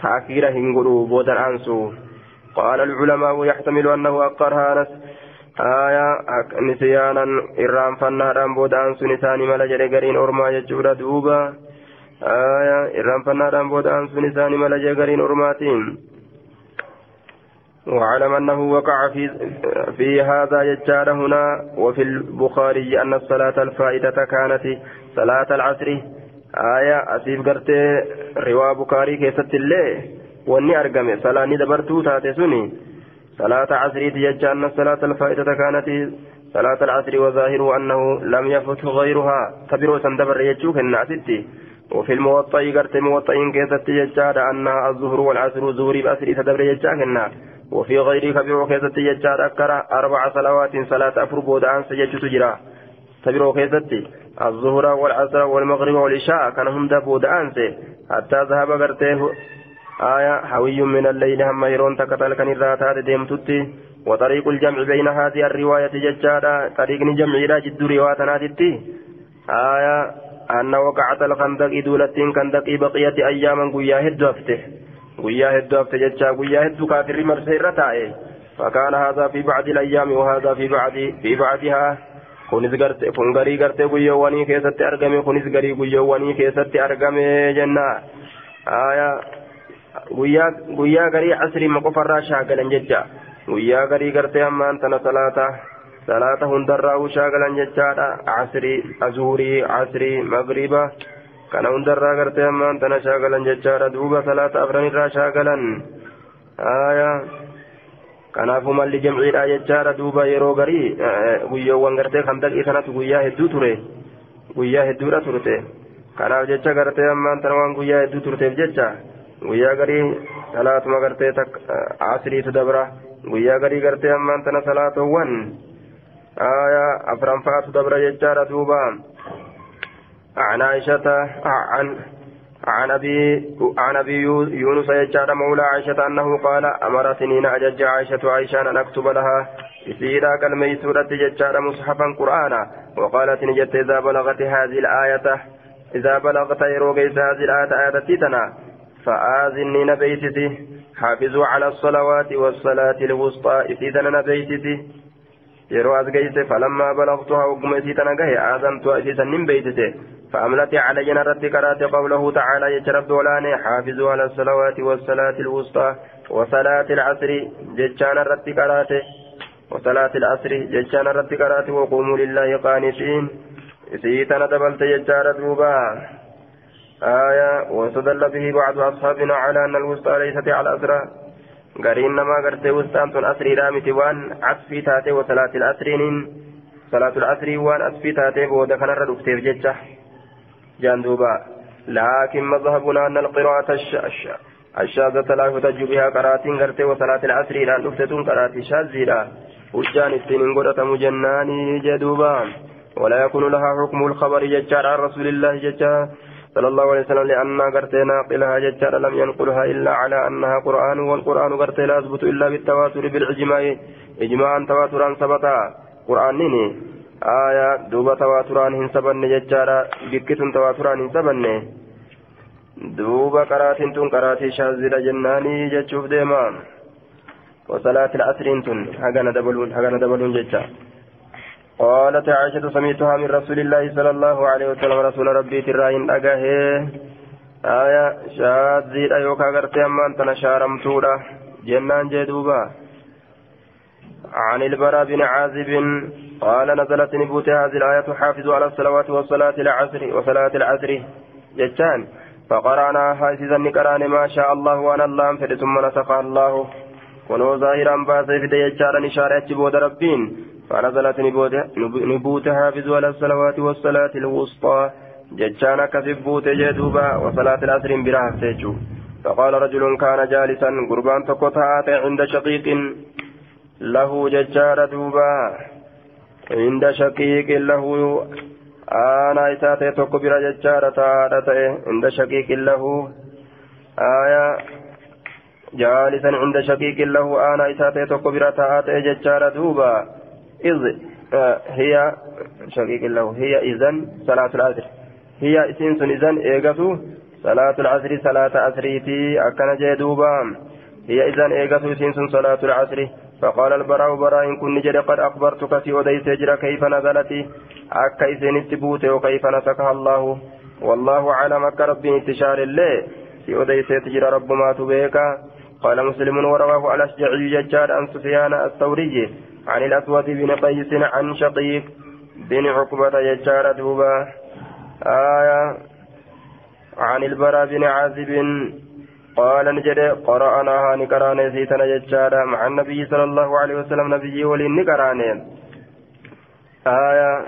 تأخير هنغرو بودان أنسو قال العلماء يحتمل أنه أقرها أنس aya nisyaanan irraanfannaadhaan booda'an sun isaanii mala jedhe gariin ormaa jechuudha duuba aya irraanfannaadhaan booda'an sun isaanii mala jedhe gariin ormaatiin واعلم أنه وقع في في هذا يجار هنا وفي البخاري أن الصلاة الفائدة كانت صلاة العصر آية أسيف قرت روا بخاري كيست الله wanni argame salaanni dabartuu taate suni salaata casriiti jecha anna salaata alfaa'idata kaanati صلاة العصر وظاهره أنه لم يفت غيرها. تبرو سندبر يجوك النعتتي وفي الموطأ قرت موطئين كيست يجاد أنها الظهر والعصر زوري بأسر تدبر يجاك النار وفي غير كبير كيست يجاد أكرا أربع صلوات صلاة أفر بودان سجد تجرى. تبرو كيست الظهر والعصر والمغرب والعشاء كان هم دبود أنسي حتى ذهب قرته آية حوي من الليل هم يرون تكتل كان الراتات ديمتتي وطريق الجمع بين هذه الرواية ججارة طريق جمع إلى جد رواية آية أن وقعت الخندق دولة خندق بقية أياما قيا هدو أفته قيا هدو أفته ججا. قيا هدو كافر مرسيرة تائه فكان هذا في بعض الأيام وهذا في بعض في بعضها. kunis garte kun garii gartee guyyoowwanii keessatti argame kunis garii guyyoowwanii keessatti argame jenna guyyaa guyyaa garii asrii qofarraa shaagalan jecha guyyaa garii gartee ammaan tana salaata salaata hundarraa shaagalan jechaadha asrii azuurii asrii magriba kana hundarraa gartee ammaan tana shaagalan jechaadha duuba salaata afranirraa shaagalan aayaa kanaafuu malli jamciidha jechaadha duuba yeroo garii guyyoowwan gartee kan daqii sanatu guyyaa hedduu ture guyyaa hedduudha turte kanaaf jecha gartee ammaan waan guyyaa hedduu turteef jecha guyyaa garii salaatuma gartee asriitu dabra guyyaa garii gartee ammaan tana salaatowwan afranfaatu dabra jechaadha duuba. عن عائشة عن عن أبي عن أبي يونس يجعل مولى عائشة أنه قال أمرتني نأجج عائشة عائشة أن أكتب لها بسيرة كالميسورة يجعل مصحفا قرآنا وقالت نجت إذا بلغت هذه الآية إذا بلغت يروغيس هذه الآية آية تيتنا فآذني نبيتتي. حافظوا على الصلوات والصلاة الوسطى. إذا نبيتتي. falammaa balagtuhaa ogguma isii tana gahe aazantuha isiisan nin beeysite فأملت علي نرد قرأت قوله تعالى. يجرب دولاني. حافظوا على الصلوات والصلاة الوسطى. وصلاة العصر. ججان الرد قرأت. وصلاة العصر. ججان الرد قرأت. وقوموا لله قانتين سيتنا دبلت ججار دوبا. آية واستدل به بعض أصحابنا على أن الوسطى ليست على الأسرى قرين ما قرت وسطى أسري رامتي وان عطفي تاتي وصلاة العصرين صلاة العصر وان أسفي تاتي بودا كان ججه جاندوبا لكن مذهبنا أن القراءة الشاذة لا يحتج بها قراءة غرتي وصلاة العصر إلى أن أفتتون قراءة شاذة وجان السنين قرأة مجناني جدوبا. ولا يكون لها حكم الخبر ججار عن رسول الله ججار صلى الله عليه وسلم لأن غرتي ناقلها ججار لم ينقلها إلا على أنها قرآن والقرآن غرتي لا يثبت إلا بالتواتر بالإجماع. إجماعا تواترا ثبتا قرآن نيني. آية دوبا تواتران هن سبن ججارا بكتن تواتران هن سبن دوبا قراتين تن قراتي شاذرة جناني جتشوف ديما. وصلاة العصر تن حقنا دبلون حقنا دبلون ججا قالت عائشة سمعتها من رسول الله صلى الله عليه وسلم رسول ربي تراين أجاه آية شاذرة يوكا غرتي أمان تنشارمتورا جنان جدوبا عن البراء بن عازب قال نزلت نبوت هذه الآية حافظوا على الصلوات والصلاة العصر وصلاة العصر. جتان. فقرأنا حافظا نكران ما شاء الله وأنا الله ثم نسخ الله. ونو ظاهرا باسي في ديجارا نشارة بود ربين. فنزلت نبوت حافظوا على الصلوات والصلاة الوسطى جتان كذبوت جدوبا وصلاة العصر براه سيجو فقال رجل كان جالسا قربان تقطعات عند شقيق له ججار دوبا عند شقيق له أنا إساتي تكبر ججار تارته عند شقيق له آية جالسا عند شقيق له أنا إساتي تكبر تارته ججار دوبا إذ آه هي شقيق له هي إذن صلاة العصر. هي إسنس إذن إيغسو صلاة العصر صلاة عصريتي أكن جدوبا هي إذن إيغسو إسنس صلاة العصر. فقال البراء براء إن كن جد قد أخبرتك في وديت جرى كيف نزلت؟ أكا إذن التبوت وكيف نسكها الله؟ والله أعلم أكا ربي انتشار الله في وديت جرى رب ما تبيك. قال مسلم ورواه الأشجعي ججار عن سفيان الثوري. عن الأسود بن قيس عن شقيق بن عقبة ججار دوبا. آية عن البراء بن عازب قال نجد قرأناها نكراني سيتنا ججارا مع النبي صلى الله عليه وسلم نبي ولي نكراني آية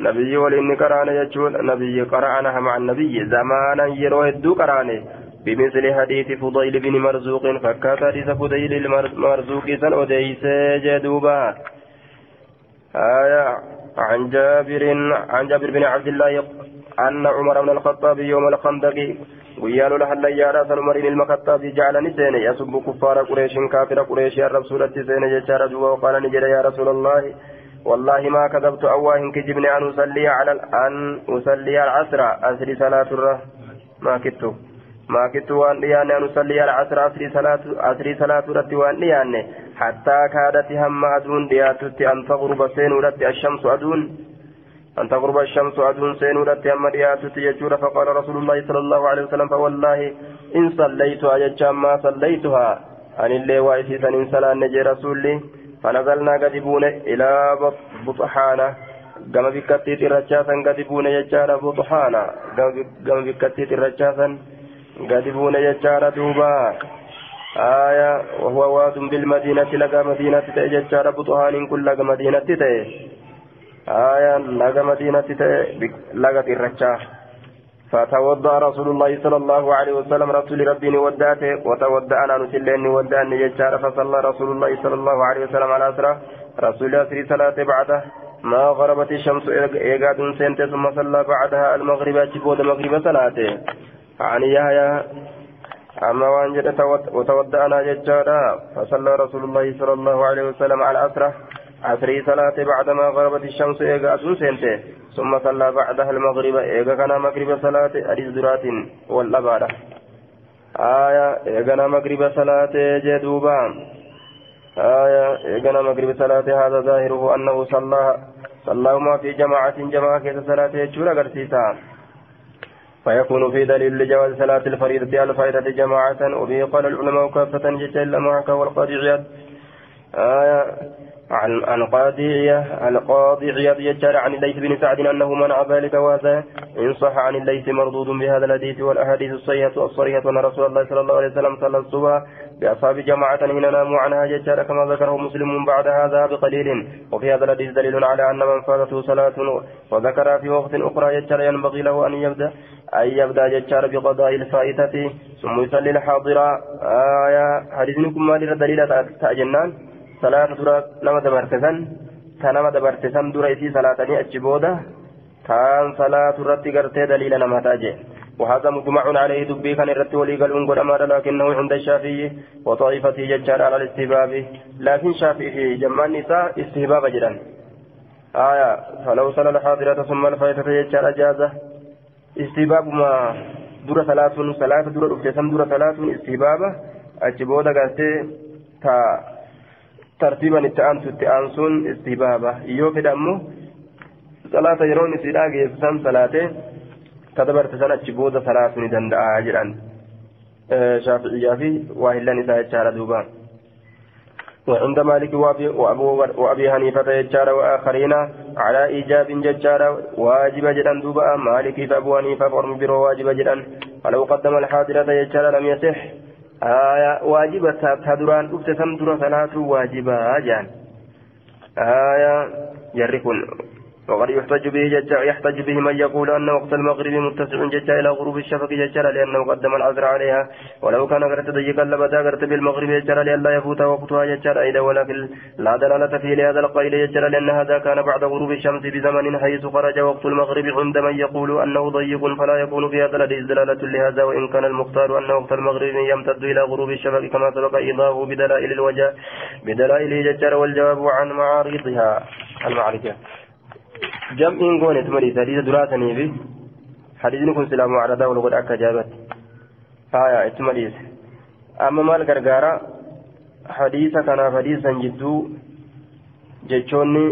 نبي ولي نكراني يجول نبي قرأناها مع النبي زمانا يروي الدو كراني بمثل حديث فضيل بن مرزوق فكات حديث فضيل المرزوق سن أديس جدوبا. آية عن جابر عن جابر بن عبد الله أن عمر بن الخطاب يوم الخندق ويالو لحل يارا عمر بن الخطاب جعل نسين يسب كفار قريش كافر قريش يا رسول سين ججار وقال نجد يا رسول الله والله ما كذبت أواه كجبني أن أصلي على أن أصلي العصر أسري صلاة الره ما كدت ما كدت وأن ليان أن أصلي العصر أسري صلاة أسري صلاة رتي وأن ليان حتى كادت هم أدون دياتت أن تغرب سين رتي الشمس أدون أن تغرب الشمس أدون سين رتي أما دياتت يجور فقال رسول الله صلى الله عليه وسلم فوالله إن صليتها يجام ما صليتها أن اللي وإسيسا إن صلى نجي رسولي فنزلنا قد بون إلى بطحانة قام بكتيت الرجاسا قد بون يجار بطحانة قام بكتيت الرجاسا قد بون يجار دوبا. آية وهو واد بالمدينة لقى مدينة يجار بطحان كل لقى مدينة آية لقى مدينة لقى الرجاسة فتوضأ رسول الله صلى الله عليه وسلم رسول ربي وداته وتودأ أنا نسلين وداني يجار فصلى رسول الله صلى الله عليه وسلم على أسرة. رسول أسري صلاة بعده. ما غربت الشمس إيقاد سنت ثم صلى بعدها المغرب أجبود مغرب صلاته. عن يحيى أما وأنجد وتودأ أنا يجارا فصلى رسول الله صلى الله عليه وسلم على أسرة عصري صلاة بعدما غربت الشمس إيقاد سنت ثم صلى بعدها المغرب إيقا كان مغرب صلاة أديس درات والأبارة آية إيقنا مغرب صلاة جدوبا آية إيقنا مغرب صلاة هذا ظاهره أنه صلى صلىهما في جماعة جماعة صلاة يجور قرسيسا فيكون في دليل لجواز صلاة الفريضة الفائدة جماعة وبه قال العلماء كافة جتا إلا معك والقاضي عياد. آية عن عن قاضي القاضي عياض يجار عن الليث بن سعد أنه منع ذلك وهذا إن صح عن الليث مردود بهذا الحديث والأحاديث الصحيحة الصريحه أن رسول الله صلى الله عليه وسلم صلى الصبح بأصحاب جماعة حين ناموا عنها يجار كما ذكره مسلم بعد هذا بقليل. وفي هذا الحديث دليل على أن من فاتته صلاة وذكر في وقت أخرى يجار ينبغي له أن يبدأ أن يبدأ يجار بقضاء الفائتة. ثم يصلي الحاضرة. آية حديثكم ما دليل salaata dura nama dabartisan ta nama dabartisan dura isii salaatanii achi booda kaan salaatu irratti gartee daliila namaa ta'a وهذا مجمع عليه دبي كان الرت ولي قال انقل أمر لكنه عند الشافعي وطائفته ججار على الاستهباب. لكن شافعي جمع النساء استهباب جدا. آية فلو صلى الحاضرة ثم الفائتة istibaabuma dura salaatuun salaata dura dhufte san dura salaatuun istibaaba achi booda gartee ta tartiiban itti aantu itti aansuun istibaaba yoo fedha ammoo salaata yeroon isii dhaageessu san salaatee ta dabarte san achi booda salaatuu ni danda'a jedhan shaaficiyyaa fi isaa jechaadha duubaa. وعند مالك وأبي حنيفة يجار وآخرين على إيجاب ججار واجب جدا دوبا مالك فأبو حنيفة فرم برو واجب جدا. ولو قدم الحاضرة يجار لم يصح. آية واجبة تدران أفتسم در صلاة واجبة جان. آية يركن وقد يحتج به ججا يحتج به من يقول أن وقت المغرب متسع ججا إلى غروب الشفق ججا لأنه قدم العذر عليها. ولو كان قرت ضيقا لبدا قرت بالمغرب ججا لئلا يفوت وقتها ججا أيضا ولكن لا دلالة فيه لهذا القيل ججا لأن هذا كان بعد غروب الشمس بزمن حيث خرج وقت المغرب عند من يقول أنه ضيق فلا يكون في هذا الحديث دلالة لهذا وإن كان المختار أن وقت المغرب يمتد إلى غروب الشفق كما سبق إيضاحه بدلائل الوجه بدلائل ججا والجواب عن معارضها. المعركة jam'iin goone tumadiis hadiisa duraatanii fi hadiisni kun silaa mucaradaa wal godha akka jaabatti haya ittuma dhiise amma maal gargaara? Hadiisa kanaaf hadiisan jidduu jechoonni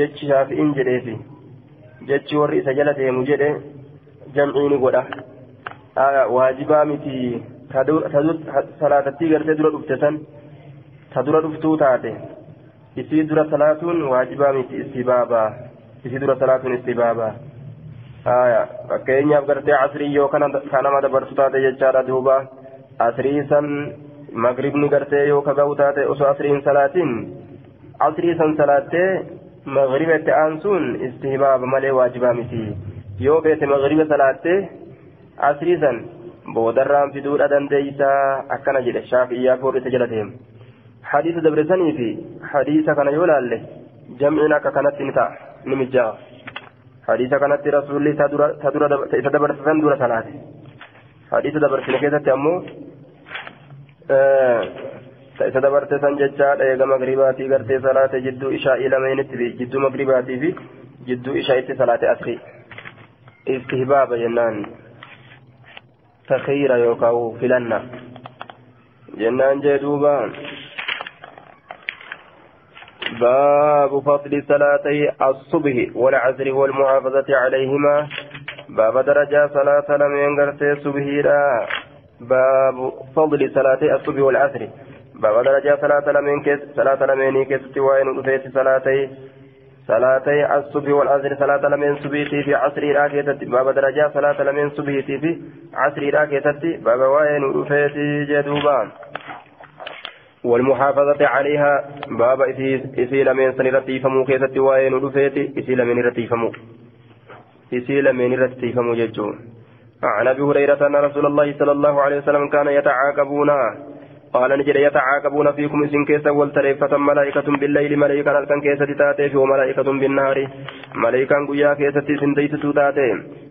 jechi shaafi'in jedheefi jechi warri isa jala deemu jedhe jam'iini godha. Haya waajibaa miti salaatattii gartee dura dhufte san ta dura dhuftuu taate. Isii dura salaatuun waajibaa miti istibaabaa isi dura salaatuun istibaaba haya fakkeenyaaf gartee casrii yoo kanama dabarsu taate jechaadha duuba asriisan magribni gartee yoo kaga'u taate osoo asriin salaatiin asriisan salaattee magriba itti aansuun istihbaaba malee waajibaa miti yoo beete magriba salaattee asriisan boodarraan fiduudha dandeeysaa akkana jedhe shaafiyyaa foorrisa jala deema hadiisa dabresanii fi hadiisa kana yoo laalle jamciin akka mijjaa'a hadiisa kanatti rasuulli isa dabarsan dura salaate hadiisa dabarsine keessatti ammoo isa dabarte san jechaadha eega magribaatii gartee salaate jidduu ishaa'ii lameenitti fi jidduu magribaatii fi jidduu ishaa'itti salaate asri istihbaaba jennaan takhiira yookaan filanna jennaan jee duuba باب فضل صلاتي الصبح والعصر والمحافظة عليهما. باب درجة صلاة لم ينقرت صبحيرا باب فضل صلاتي الصبح والعصر. باب درجة صلاة لم ينكس صلاة لم ينكس وين رفيت صلاتي صلاتي الصبح والعصر صلاة لم ينصبيتي في عصر راكيتي باب درجة صلاة لم ينصبيتي في عصر راكيتي باب وين رفيت جدوبان والمحافظة عليها باب إسي لمن سنرتي فمو كيست وين رفيت إسي لمن رتي فمو. إسي لمن رتي فمو ججون. عن أبي هريرة أن رسول الله صلى الله عليه وسلم كان يتعاقبون. قال نجد يتعاقبون فيكم إسن كيسا والتريفة ملائكة بالليل ملائكة الكن كيسة تاتي وملائكة بالنهار. ملائكة قيا كيسة سن ديسة تاتي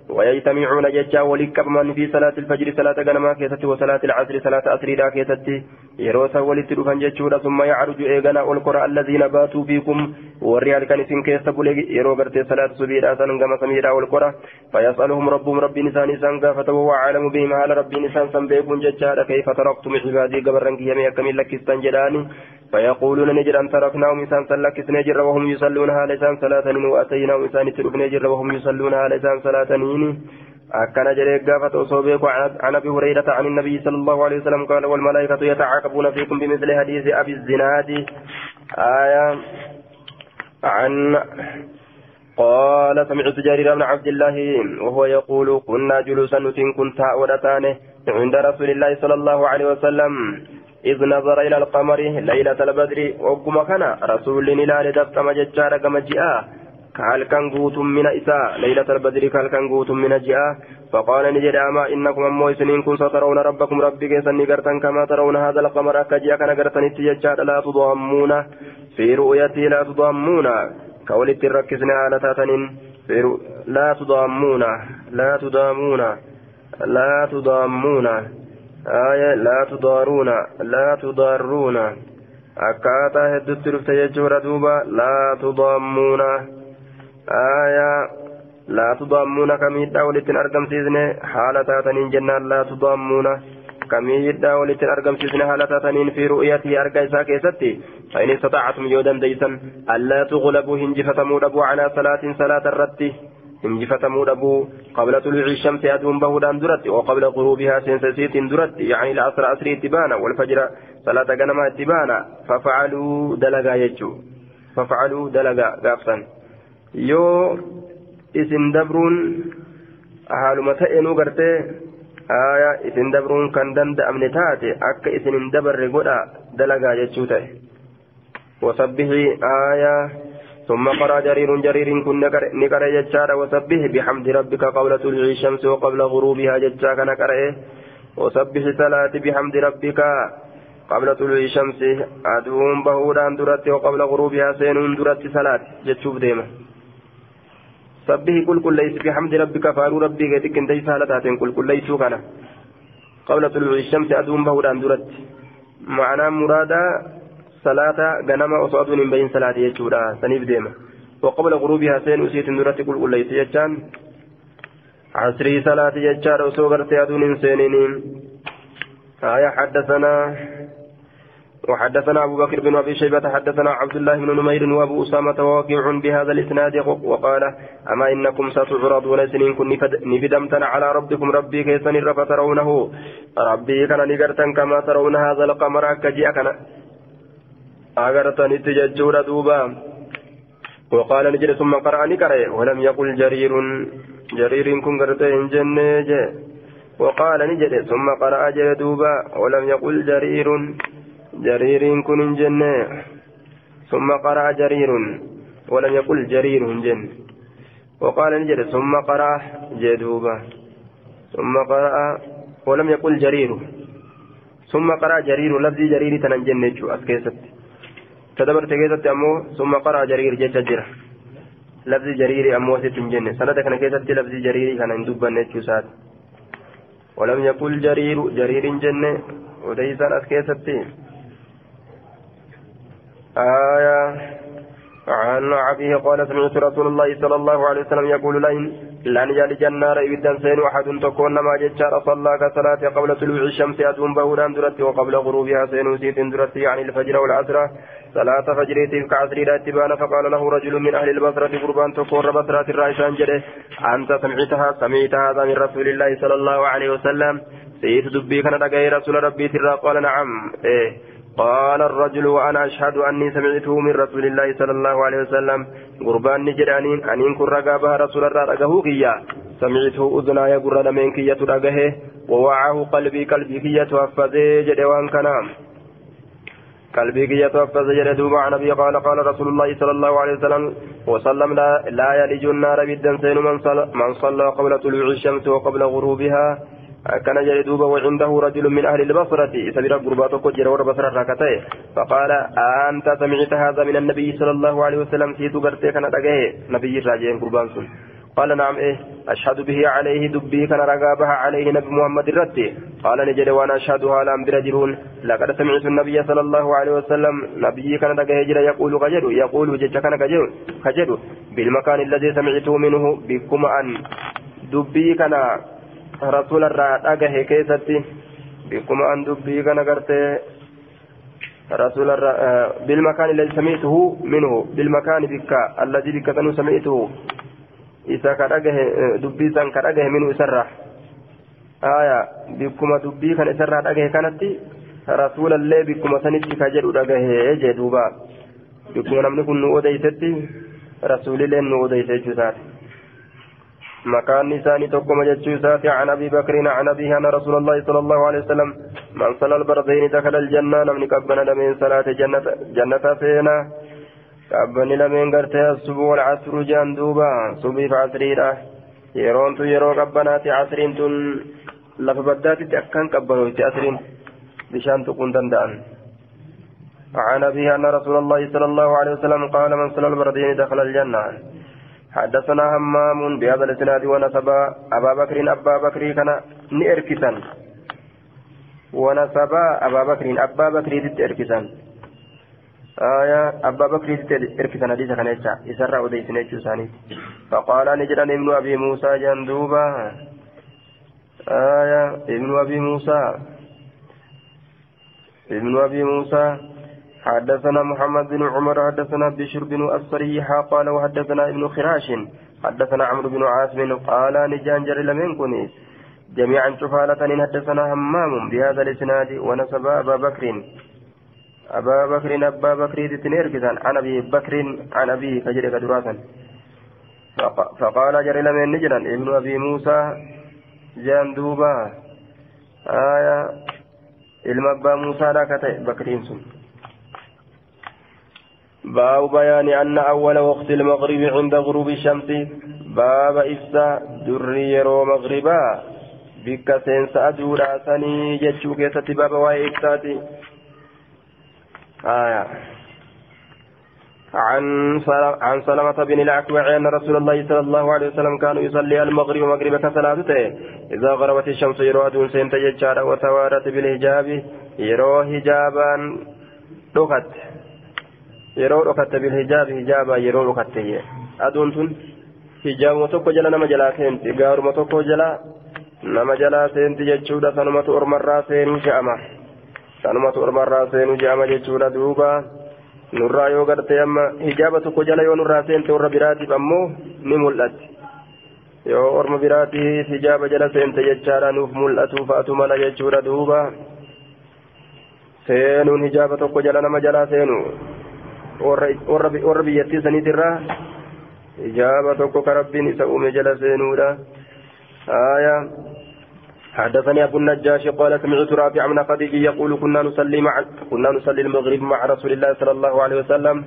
ويجتمعون ججا ولكبمن في صلاة الفجر صلاة غنما كيست وصلاة العصر صلاة أسريرا كيست يروسا ولتدفن ججودا ثم يعرج إيغانا والقرى الذين باتوا فيكم. والريال كان سن كيست يرو غرتي صلاة سبيرا سنغم سميرا والقرى فيسألهم ربهم ربي نسان سنغا فتوى أعلم بهم. على ربي نسان سنبيكم ججا؟ كيف تركتم عبادي؟ قبرا كيامي أكمل لكستان جلاني. فيقولون نجر أن تركناهم إنسان سلكت نجر وهم يصلون على لسان صلاة وأتيناهم إنسان ترك نجر وهم يصلون على لسان صلاة أكن جريك قافت أصوبك عن أبي هريرة عن النبي صلى الله عليه وسلم قال والملائكة يتعاقبون فيكم بمثل حديث أبي الزناد. آية عن قال سمعت جرير بن عبد الله وهو يقول كنا جلوسا نتن كنت ودتانه عند رسول الله صلى الله عليه وسلم. إذ نظر إلى القمر ليلة البدر وقم كان رسول إلى لدفت مججار كما جاء كالكان قوت من إساء ليلة البدر كالكان قوت من جاء فقال نجد أما إنكم أمو سنين كن سترون ربكم ربك سنقرتا كما ترون هذا القمر أكجيا كان قرتا نتججار لا تضامون. في رؤيتي لا تضامون كولت الركزنا على تاتنين. لا تضامون لا تضامون لا تضامون. آية لا تضارون لا تضارون akkaataa hedduutti dhufte jechuudha duuba laa tudammuuna aayaa laa tudammuuna kamiidhaa walittiin argamsiisne haala taataniin jennaan laa tudammuuna kamiidhaa walittiin argamsiisne haala taataniin fi ru'yatii arga isaa keessatti فإن استطعتم يودا ديسا ألا تغلبوا هنجفتموا أبو على صلاة صلاة الرد هنجفتموا أبو قبل طلوع الشمس أدوم بهدان درت وقبل غروبها سنسسيت درت. يعني العصر أسري اتبانا والفجر صلاة غنما اتبانا. ففعلوا دلقا يجو. ففعلوا دلقا قافصا يو إسن دبرون haaluma ta'eenuu gartee aayaa isin dabruun kan danda'amne taate akka isin hin dabarre godha dalagaa jechuu ta'e wasabbihi aayaa ثم قرأ جرير جرير كن نقرأ جتشارا وسبح بحمد ربك قبل طلوع الشمس وقبل غروبها جتشاك نقرأ. وسبح صلاة بحمد ربك قبل طلوع الشمس. أدوم بهودان درت وقبل غروبها سينون درت صلاة. جتشوف ديما. سبه كل كل ليس بحمد ربك فارو ربي غيتك انت سالتاتين كل كل كان. قبل طلوع الشمس أدوم بهودان درت. معنى مرادا صلاة غنما وصعد من بين صلاة يجودا سنيف ديما وقبل غروبها سين أسيت كل كل ليس يجان عصري صلاة يجار وصوغرت أدون سينين آية حدثنا وحدثنا أبو بكر بن أبي شيبة حدثنا عبد الله بن نمير وأبو أسامة واقع بهذا الإسناد وقال أما إنكم ستعرضون سنين كن نفدمتنا على ربكم ربي كيسن رب ترونه ربي كان نقرتا كما ترون هذا القمر كجي كان أغرتني تججور دوبا. وقال نجد ثم قرأ نكره ولم يقل جرير. جرير كن قرته إن جنة وقال نجد ثم قرأ جدوبا ولم يقل جرير. جرير كن جنة. ثم قرأ جرير ولم يقل جرير جن وقال نجد ثم قرأ جدوبا ثم قرأ ولم يقل جرير. ثم قرأ جرير لفظ جرير تنجن أسكيست. تدبرت كيست أمو ثم قرأ جرير جيش جرة لفظ جرير أمو ست جنة. سنة كان كيست لفظ جرير كان اندوبا نتشو سات ولم يقل جرير جرير جنة. وليس أسكيست آية عن أبيه قال سمعت رسول الله صلى الله عليه وسلم يقول لئن لن يلج النار إبدا سين أحد تكون ما ججار صلى كصلاة قبل طلوع الشمس أدوم بهوران درت وقبل غروبها سين سيت درت يعني الفجر والعصر. صلاة فجريت كعصر اتبان فقال له رجل من أهل البصرة قربان تكون بصرة الرائشان جده. أنت سمعتها سمعت هذا من رسول الله صلى الله عليه وسلم. سيت دبي كان رسول ربي ترى. قال نعم. إيه. قال الرجل وأنا أشهد أني سمعته من رسول الله صلى الله عليه وسلم. قربان نجرانين أن كن رقابها رسول الله رقه كيا. سمعته أذناي قرن من كية رقه ووعاه قلبي قلبي كية توفذي جدوان كنام. قلبي كية توفذي جدوب عن أبي قال قال رسول الله صلى الله عليه وسلم. وسلم لا, لا يلج النار بدا سين من من صلى قبل طلوع الشمس وقبل غروبها. كان جلدوبا وعنده رجل من أهل البصرة. سبيل قرباتك جرور بصرة راكته فقال أنت سمعت هذا من النبي صلى الله عليه وسلم في تقرتي كان رقاه نبي راجين قربان سن. قال نعم إيه. أشهد به عليه دبي كان رقابها عليه نبي محمد الرتي قال نجد وأنا أشهدها لم برجلون. لقد سمعت النبي صلى الله عليه وسلم. نبي كان رقاه جرى يقول قجد يقول جج كان قجد بالمكان الذي سمعته منه بكم أن دبي كان رسول الرا dhagahe keessatti bikkuma an dubbii kana gartee رسول الر... بالمكان الذي سمعته منه بالمكان بك الذي بك تنو سمعته إذا كرجه دبي سان كرجه منه سرة آية بكما دبي كان سرة رجه كانت رسول الله بكما سنتي كجد رجه جدوبا بكما نملك نوديتتي رسول الله نوديتتي مكان نساني تقوم جتشوسات عن أبي بكر عن ابيه أن رسول الله صلى الله عليه وسلم من صلى البردين دخل الجنة نمني كبنا لمن صلاة جنة جنة فينا. كبني لمن غرتي الصبح والعصر جان دوبا صبي فعصريرا يرون تو يرو كبنات عصرين تن لف بدات تكن كبنوا عصرين. بشان تكون دندان عن ابيه أن رسول الله صلى الله عليه وسلم قال من صلى البردين دخل الجنة. حدثنا همام بهذا الإسناد ونسب أبا بكر أبا بكر كان نيركسا ونسب أبا بكر أبا بكر تتركسا آية أبا بكر تتركسا حديث كان يجا يسرع وديس نجو فقال نجران ابن أبي موسى جندوبا آية ابن أبي موسى. ابن أبي موسى. حدثنا محمد بن عمر حدثنا بشر بن الصريح قال وحدثنا ابن خراش حدثنا عمرو بن عاصم قال نجان جر لمن كنيس. جميعا شفالة حدثنا همام بهذا الإسناد ونسب أبا بكر. أبا بكر أبا بكر تنيركزا عن أبي بكر عن أبي فجر كدراسا. فقال جر لمن نجرا ابن أبي موسى جندوبا آية المبا موسى لا كتئ بكرين سن. باب بيان أن أول وقت المغرب عند غروب الشمس. باب إفسا دري مغربا. بك سينس أدورا سني جتشو كيسة باب آية. عن عن سلمة بن الأكوع أن رسول الله صلى الله عليه وسلم كان يصلي المغرب مغرب كصلاته إذا غربت الشمس يرو دون سنت ججارا وتوارت بالحجاب يرو حجابا دخت yeroo dhokatte bilhijaabi hijaaba yeroo dhokatte jee aduun tun hijaabuma tokko jala nama jalaa seenti gaaruma tokko jala nama jalaa seenti jechuudha. Sanumatu ormarraa seenuu je'ama. Sanumatu ormarraa seenuu je'ama jechuudha duuba. Nurraa yoo gartee amma hijaaba tokko jala yoo nurraa seente warra biraatiif ammoo ni mul'atti. Yoo orma biraatiif hijaaba jala seente jechaadha nuuf mul'atu fa'atu mala jechuudha duuba. Seenuun hijaaba tokko jala nama jalaa seenu warra biyyattii saniitirraa hijaaba tokko ka rabbiin isa uume jala seenuudha. آية حدثني أبو النجاش قال سمعت رافع من خديج يقول كنا نصلي مع كنا نصلي المغرب مع رسول الله صلى الله عليه وسلم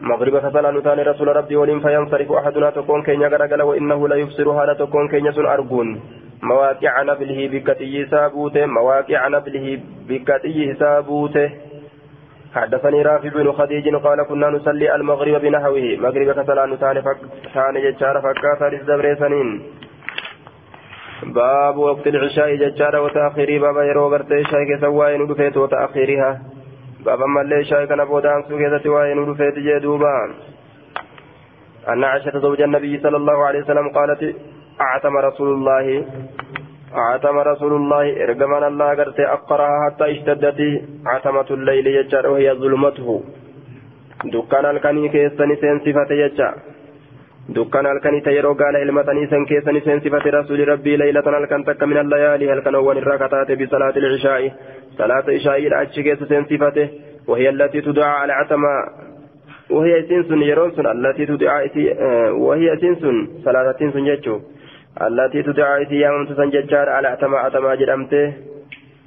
مغرب فصلى نتان رسول ربي ولم فينصرف أحدنا تكون كين يغرقل وإنه لا يبصرها لا تكون كين يسن أرجون مواقع نبله بكتي سابوته مواقع نبله بكتي سابوته حدثني رافع بن خديج قال كنا نصلي المغرب بنحوه. مغرب فصلى نتان فك ثاني ججار فكاثر الزبر سنين. باب وقت العشاء ججارة وتأخيري. بابا يرو غرتي شاي كسواي ندفيت وتأخيرها بابا مالي شاي كان بودان سوكي تواي ندفيت جدوبا أن عائشة زوج النبي صلى الله عليه وسلم قالت أعتم رسول الله. أعتم رسول الله إرجمان الله غرتي أقرأها حتى اشتدت عتمة الليل ججار وهي ظلمته دكان الكني كيسني سين صفة ججار دكان halkanii ta yeroo gaala ilmatanii san keessani seensifate rasuuli rabbii laylatan halkan takka min allayaalii halkanawwan irraa kataate bisalaati lcishaa'i salaata ishaa'iidha achi keessa seensifate وهي التي تدعى على عتمة وهي سنسن يرونسن التي تدعى وهي سنسن صلاة سنسن جتشو التي تدعى إتيام تسنججار على عتمة عتمة جرمته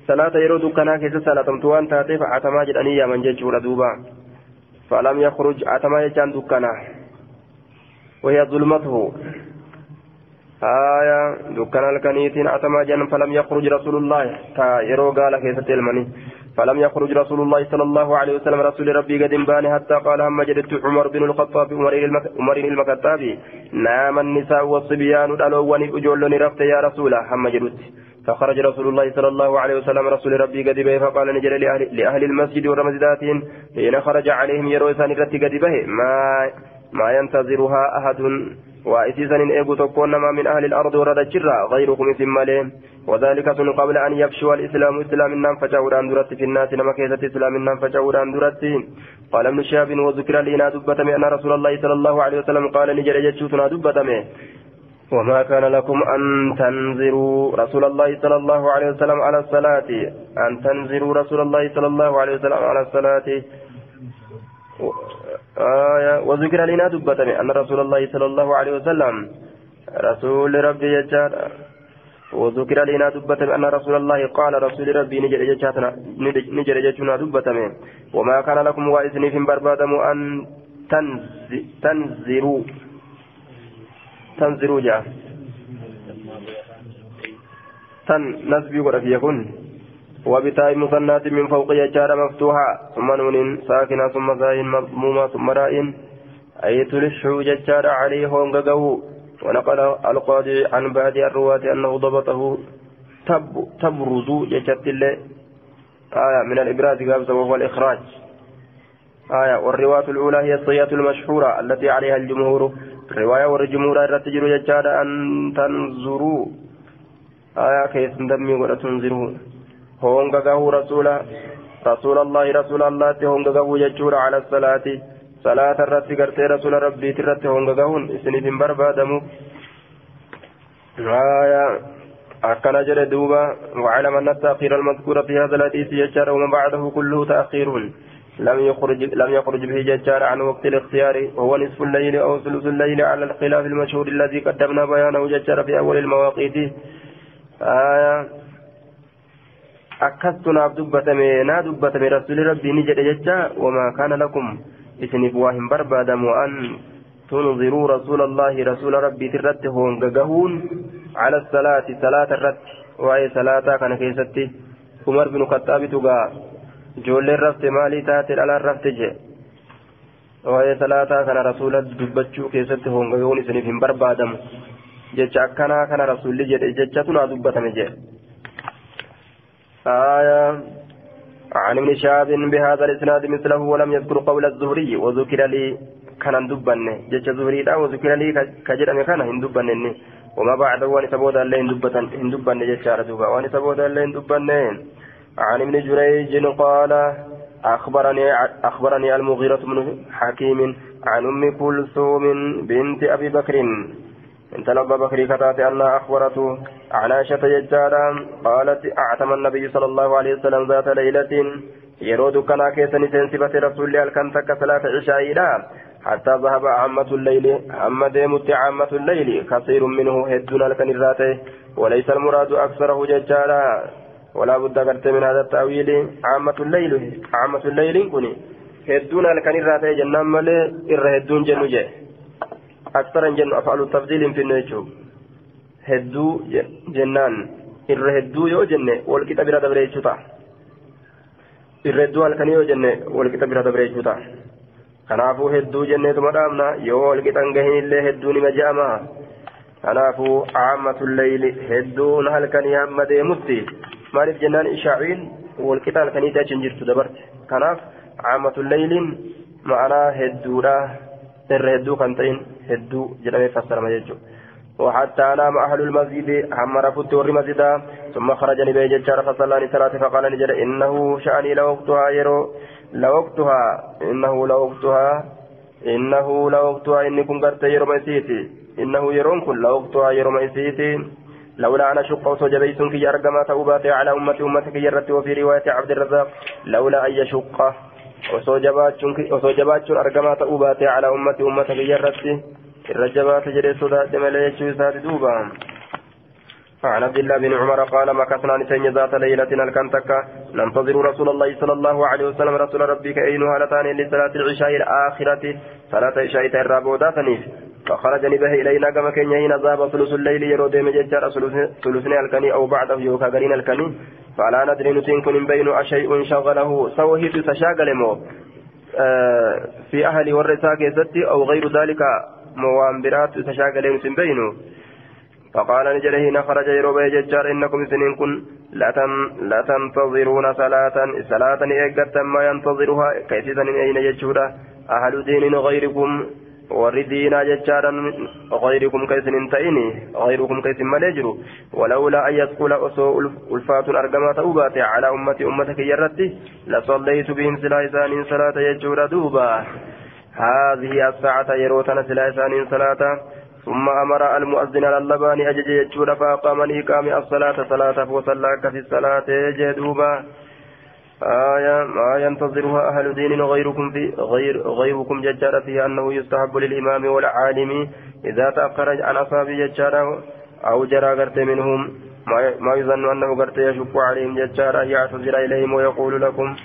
صلاة يرو دكانا كيس صلاة متوان تاتي فعتمة جراني يا من جتشو ردوبا فلم يخرج عتمة جان دكانا وهي ظلمته آية دكان الكنيتين أتما جن فلم يخرج رسول الله تا يرو قال كيف المني فلم يخرج رسول الله صلى الله عليه وسلم رسول ربي قد بان حتى قال هم جدت عمر بن الخطاب عمر المكتاب. نام النساء والصبيان الألوان أجولني رفت يا رسول هم جدت فخرج رسول الله صلى الله عليه وسلم رسول ربي قد به فقال نجل لأهل, لأهل المسجد والمسجدات حين خرج عليهم يروي ثاني قد به. ما ما ينتظرها أحد. وإسيسا إيغو تكون من أهل الأرض ورد الجرة غيركم ثم وذلك سن قبل أن يفشو الإسلام إسلام النام فجاوران درت في الناس كيسة إسلام النام فجاوران درت. قال ابن شهاب وذكر لنا دبتم أن رسول الله صلى الله عليه وسلم قال نجر جتشوتنا دبتم وما كان لكم أن تنذروا رسول الله صلى الله عليه وسلم على الصلاة. أن تنذروا رسول الله صلى الله عليه وسلم على الصلاة. آية وذكر لنا دبتم أن رسول الله صلى الله عليه وسلم رسول ربي يجار وذكر لنا دبتم أن رسول الله قال رسول ربي نجر جتنا دبتم وما كان لكم وإذن في بربادم أن تنزروا تنزروا جاء تن نسبي ورفي يكون وبتاء مثنات من فوق يجار مفتوحة ثم نون ساكنة ثم زاين مضمومة ثم راء. أي تلح ججار عليه هونغغو ونقل القاضي عن بعض الرواة أنه ضبطه. تب تبرز ججت آية من الإبراز قابسة وهو الإخراج. آية والرواية الأولى هي الصية المشهورة التي عليها الجمهور. الرواية والجمهور الرتجر ججار أن تنظروا. آية كيف دمي ولا تنظروا. Honga gahuu rasuula rasuula allahi rasuula allaatti honga gahuu jechuudha cala salaati salaata irratti gartee rasuula rabbiiti irratti honga gahuun isiniif hin barbaadamu akkana jedhe duuba واعلم أن التأخير المذكور في هذا الحديث يجار وما بعده كله تأخير لم يخرج لم يخرج به ججار عن وقت الاختيار وهو نصف الليل أو ثلث الليل على الخلاف المشهور الذي قدمنا بيانه ججار في أول المواقيت آية akkastu naaf dubbatame naa dubbatame rasuuli rabbii ni jedhe jecha wamaa kaana lakum isiniif waa hin barbaadamu an tunziruu rasuula allahi rasuula rabbiiti irratti hoongagahuun cala salaati salaata irratti waa'ee salaataa kana keessatti umar binu kaxaabitu gaa ijoolleen rafte maalii taate dhalaan rafte je waa'ee salaataa kana rasuula dubbachuu keessatti hoongagahuun isiniif hin barbaadamu jecha akkanaa kana rasuulli jedhe jechatu naa dubbatame jedhe آية. عن ابن شهاب بهذا الإسناد مثله ولم يذكر قول الزهري وذكر لي كان دبن جج زهري لا وذكر لي كجرم كان هندبن وما بعد وان سبود الله هندبن هندبن جج دوبا وان سبود الله هندبن عن ابن جريج قال أخبرني أخبرني المغيرة بن حكيم عن أم كلثوم بنت أبي بكر. انت لبى بكري كتات أنها أخبرته عن عائشة يجارا قالت أعتم النبي صلى الله عليه وسلم ذات ليلة يرود كنا كيسني سنسبة رسول الله كان تك صلاة عشاء حتى ذهب عامة الليل أما ديمت عامة الليل كثير منه هدون الكنراته وليس المراد أكثره ججالا ولا بد قرت من هذا التأويل عامة الليل عامة الليل كني هدون الكنراته جنان ملي إر هدون جنو جي أكثر جن أفعل التفضيل في النجو هدو جنان إر هدو يو جنة والكتاب لا دبريتشو irra hedduu halkanii yoo jenne walqixa bira dabre jechuudha kanaafuu hedduu jenneetuma dhaabna yoo walqixan gahin illee hedduu nima je'ama kanaafuu caammatulleeyli hedduun halkanii hamma deemutti maaliif jennaan ishaaciin walqixa halkaniitti achi hin jirtu dabarte kanaaf caammatulleeyliin ma'anaa hedduudha irra hedduu kan ta'in hedduu jedhamee fassarama jechuudha. وحتى نام أهل المسجد هم رفضت ور مسجدا ثم خرج نبي ججار فصلى صلاة فقال نجد إنه شأني لوقتها يرو لوقتها إنه لوقتها إنه لوقتها إني كن قرت يرو ميسيتي إنه يرون كن لوقتها يرو ميسيتي لولا أنا شق وصجبيت كي أرقما تأوباتي على أمتي أمتك يرت وفي رواية عبد الرزاق لولا أن يشق وصجبات أرقما تأوباتي على أمتي أمتك يرت الرجبات جري صدات مليش يساد دوبا عن عبد الله بن عمر قال مكثنا نسين ذات ليلة الكنتك ننتظر رسول الله صلى الله عليه وسلم رسول ربك أينها لتان لصلاة العشاء الآخرة. صلاة العشاء الرابعة ثانية فخرج نبه إلينا كما كان يهين ذهب ثلث الليل يرود مججر ثلثني الكني أو بعده يوكا قرين الكني. فلا ندري نسين كن بين شيء شغله. سوهي تشاغل مو آه في أهل والرساك ستي أو غير ذلك موان برات تشاغلين سنبينو فقال نجل حين خرج يروبي ججار إنكم سنين كن لا تنتظرون صلاة صلاة إيقظت ما ينتظرها. كيف سنين أين يجورا أهل دين غيركم. وردينا ججارا غيركم كيسن تئني غيركم كيسن مليجرو ولولا أن يسقل أسو ألفات أرقما تأوبات على أمتي أمتك يرتي لصليت بهم سلايسان صلاة يجورا دوبا هذه الساعة يروتنا سلاسان صلاة ثم أمر المؤذن اللبان أجج يجور فأقام لإقام الصلاة صلاة فصلى في الصلاة جدوبا آية ما ينتظرها أهل دين غيركم في غير غيركم ججار فيها أنه يستحب للإمام والعالم إذا تأخر عن أصحاب ججار أو جرى غرت منهم. ما يظن أنه غرت يشق عليهم ججار يعتذر إليهم ويقول لكم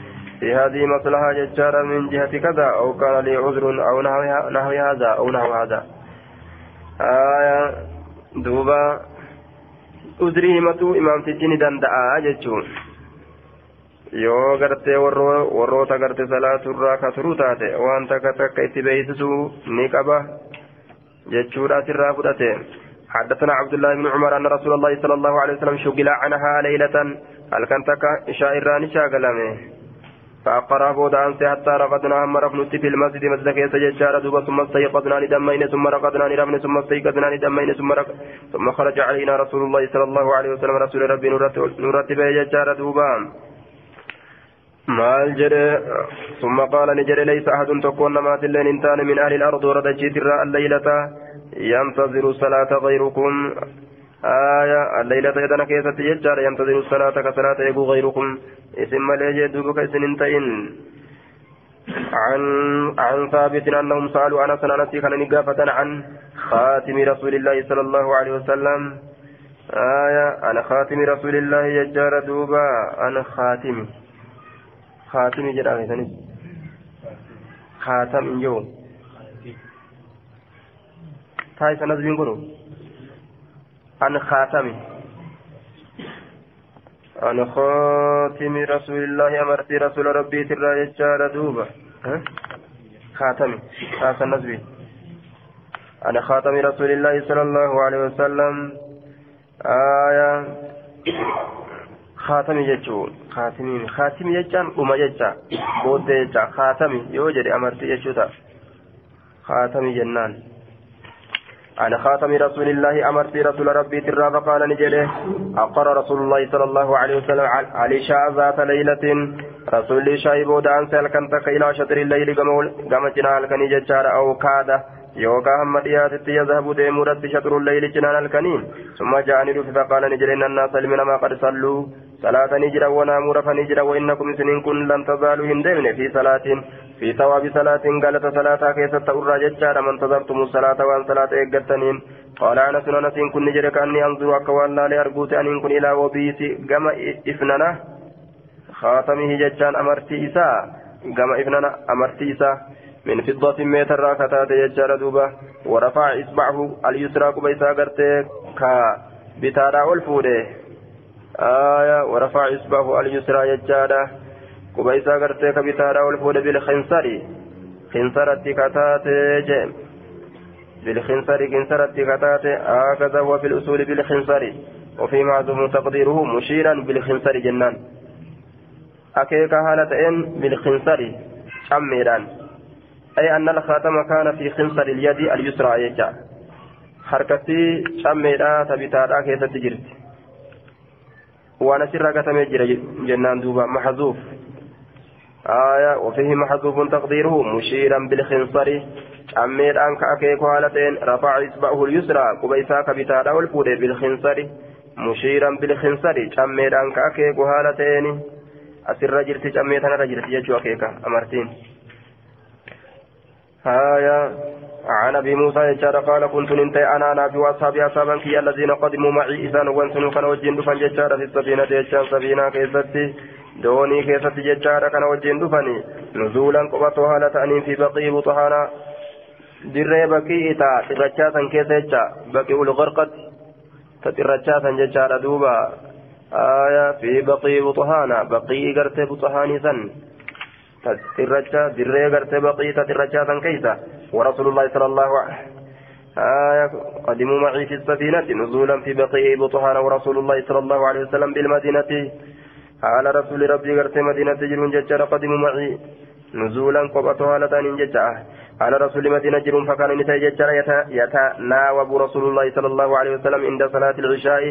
في هذه مصلحة ججارة من جهة كذا أو كان لي عذر أو نحو هذا أو نحو هذا. آية دوبا. عذري همتو إمام تجيني دندعا ججون. Yoo gartee warroota garte salaaturraa ka turuu taate waan takka takka itti beeksisuu ni qaba jechuudha asirraa fudhate. حدثنا عبد الله بن عمر أن رسول الله صلى الله عليه وسلم شغل عنها ليلة هل كان تكا إشاء الراني شاغلمه فأقرأ بودا أنسي حتى رقدنا هم رفنت في المسجد مسجد كيس ججار دوبا ثم استيقظنا لدمين ثم رقدنا لرفن ثم استيقظنا لدمين ثم رق... ثم خرج علينا رسول الله صلى الله عليه وسلم رسول ربي نرتب ججار دوبا maal jedhe? ثم قال نجري ليس أحد تكون مات اللين انتان من أهل الأرض ورد الجيتر الليلة ينتظر الصلاة غيركم آية الليلة يدنا كيسة يجار ينتظر الصلاة كصلاة يبو غيركم اسم مليجي دوبك سننتين عن عن ثابت أنهم سألوا أنس أنس كان نقافة عن خاتم رسول الله صلى الله عليه وسلم آية عن خاتم رسول الله يجار دوبا عن خاتم خاتم جرى خاتم يوم تاي سنزبين قلوب عن خاتمه عن خاتم رسول الله أمرت رسول ربي ترى يجار خاتمه خاتم النزبي عن خاتم رسول الله صلى الله عليه وسلم آية خاتم يجون خاتمين خاتم يجان أما يجا بود يجا خاتم يوجد أمرت يجوتا خاتم جنان عن خاتم رسول الله أمرت رسول ربي ترى فقال نجده أقر رسول الله صلى الله عليه وسلم علي شاء ذات ليلة رسول الله شايب ودان سألكنتك إلى شطر الليل قام جنال كني ججار أو كاده يوكا هم دياتي يذهب ديمورت شطر الليل جنان الكنين ثم جاءني فقال نجر إن الناس لمن ما قد صلوا صلاة نجرا وناموا رفا نجرا وإنكم سنين كن لن تزالوا هندمن في صلاة في ثواب صلاة قالت صلاة كيسة تأرى ججارة من تذرتم الصلاة وان صلاة إيقتنين قال أنس أنس كن نجرك أني أنظر أكوان لا لأرجوت أن كن إلى وبيتي قم إفننا خاتمه ججان أمرتي إساء قم إفننا أمرتي من فضة متر كتات ججار دوبة ورفع إصبعه اليسرى قبيسا قرتي كا بتارا ألفودة. آية ورفع إصبعه اليسرى ججارة قبيسا قرتي كبتارا ألفودة بالخنصر. خنصرة كتات جيم. بالخنصر خنصرة كتات. هكذا وفي الأصول بالخنصر. وفي معزوم تقديره مشيرا بالخنصر جنان. أكيك هالتين بالخنصر شميران. أي أن الخاتم كان في خنصر اليد اليسرى يجا حركتي شميرا تبتارا كيف تجرت وأنا سر قتم جنان دوبا محذوف آية وفيه محذوف تقديره مشيرا بالخنصر cammeedhaan ka akeeku haala ta'een rafaca isba'ahu lyusraa quba isaa ka bitaadha ol fuudhe bilkinsari mushiiran bilkinsari cammeedhaan ka akeeku haala ta'een هايا. عن أبي موسى يجار قال كنت ننتهي أنا أنا في وأصحابي اصحابا كي الذين قدموا معي اذا وانسنوا كان وجين دفن ججار في السفينة يجار سفينة كيستي. دوني كيستي ججار كان وجين دفني. نزولا قبطها لتأني في بقي بطهانا dirree baqii ita xirrachaa san keessa jecha baqii ulgarqat ta xirrachaa san jechaadha duuba aya fi baqii buxahaana baqii gartee buxahaanii san gartee baqii ta xirrachaa san keessa ورسول الله صلى الله عليه آية قدموا معي في السفينة نزولا في بقيع بطحان. ورسول الله صلى الله عليه وسلم بالمدينة على رسول ربي قرت مدينة جرون ججر قدموا معي نزولا قبطها لتان ججر على رسول مدينة جرم فكان نساء ججر يتناوب رسول الله صلى الله عليه وسلم عند صلاة العشاء.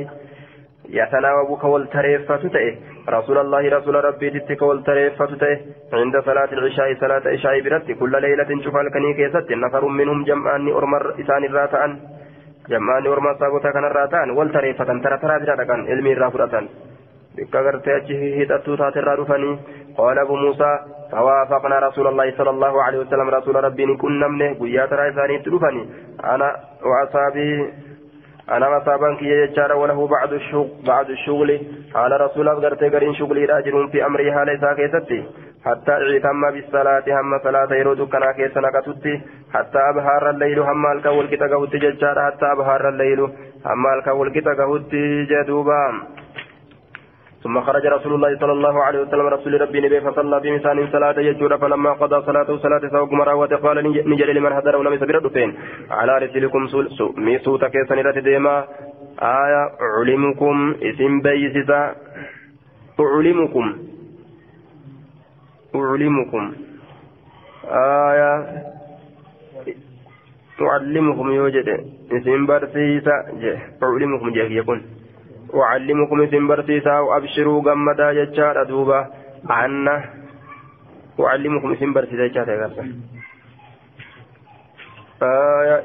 يتناوب كولتريفة تئه رسول الله رسول ربي تتك كولتريفة تئه عند صلاة العشاء صلاة عشاء برد. كل ليلة شوف الكني كيست نفر منهم جمعان أرمر إسان الراتان. جمعان أرمر صابوتا كان الراتان. والتريفة ترى ترى كان. علمي الرافرة بك غرتي أجه هدأتو تاتر رفني قال أبو موسى فوافقنا رسول الله صلى الله عليه وسلم. رسول ربي كن نمنه. قيات رأيساني تلفني أنا وأصحابي أنا مصابا كي يجار وله بعد الشغل بعد الشغل. على رسول الله غرتي غرين شغلي راجل في أمرها ليس كيستي. حتى اعتم بالصلاة هم صلاة يرود كنا كيسنا كتتي حتى أبهار الليل هم الكول كتا قهوتي حتى أبهار الليل هم الكول كتا قهوتي جدوبا. ثم خرج رسول الله صلى الله عليه وسلم رسول ربي نبي فصلى بمثال صلاة يجور فلما قضى صلاته صلاة سوق مراوة قال نجري لمن هدر ولم يسبر فين على رسلكم ميسوت كيسن رت ديما. آية علمكم اسم بيسسا أعلمكم أعلمكم آية. أعلمكم يوجد. اسم برسيسا أعلمكم جه يكون. أعلمكم اسم برسيسا وأبشروا قمدا ججار دوبا. عنا أعلمكم اسم برسيسا ججار آية.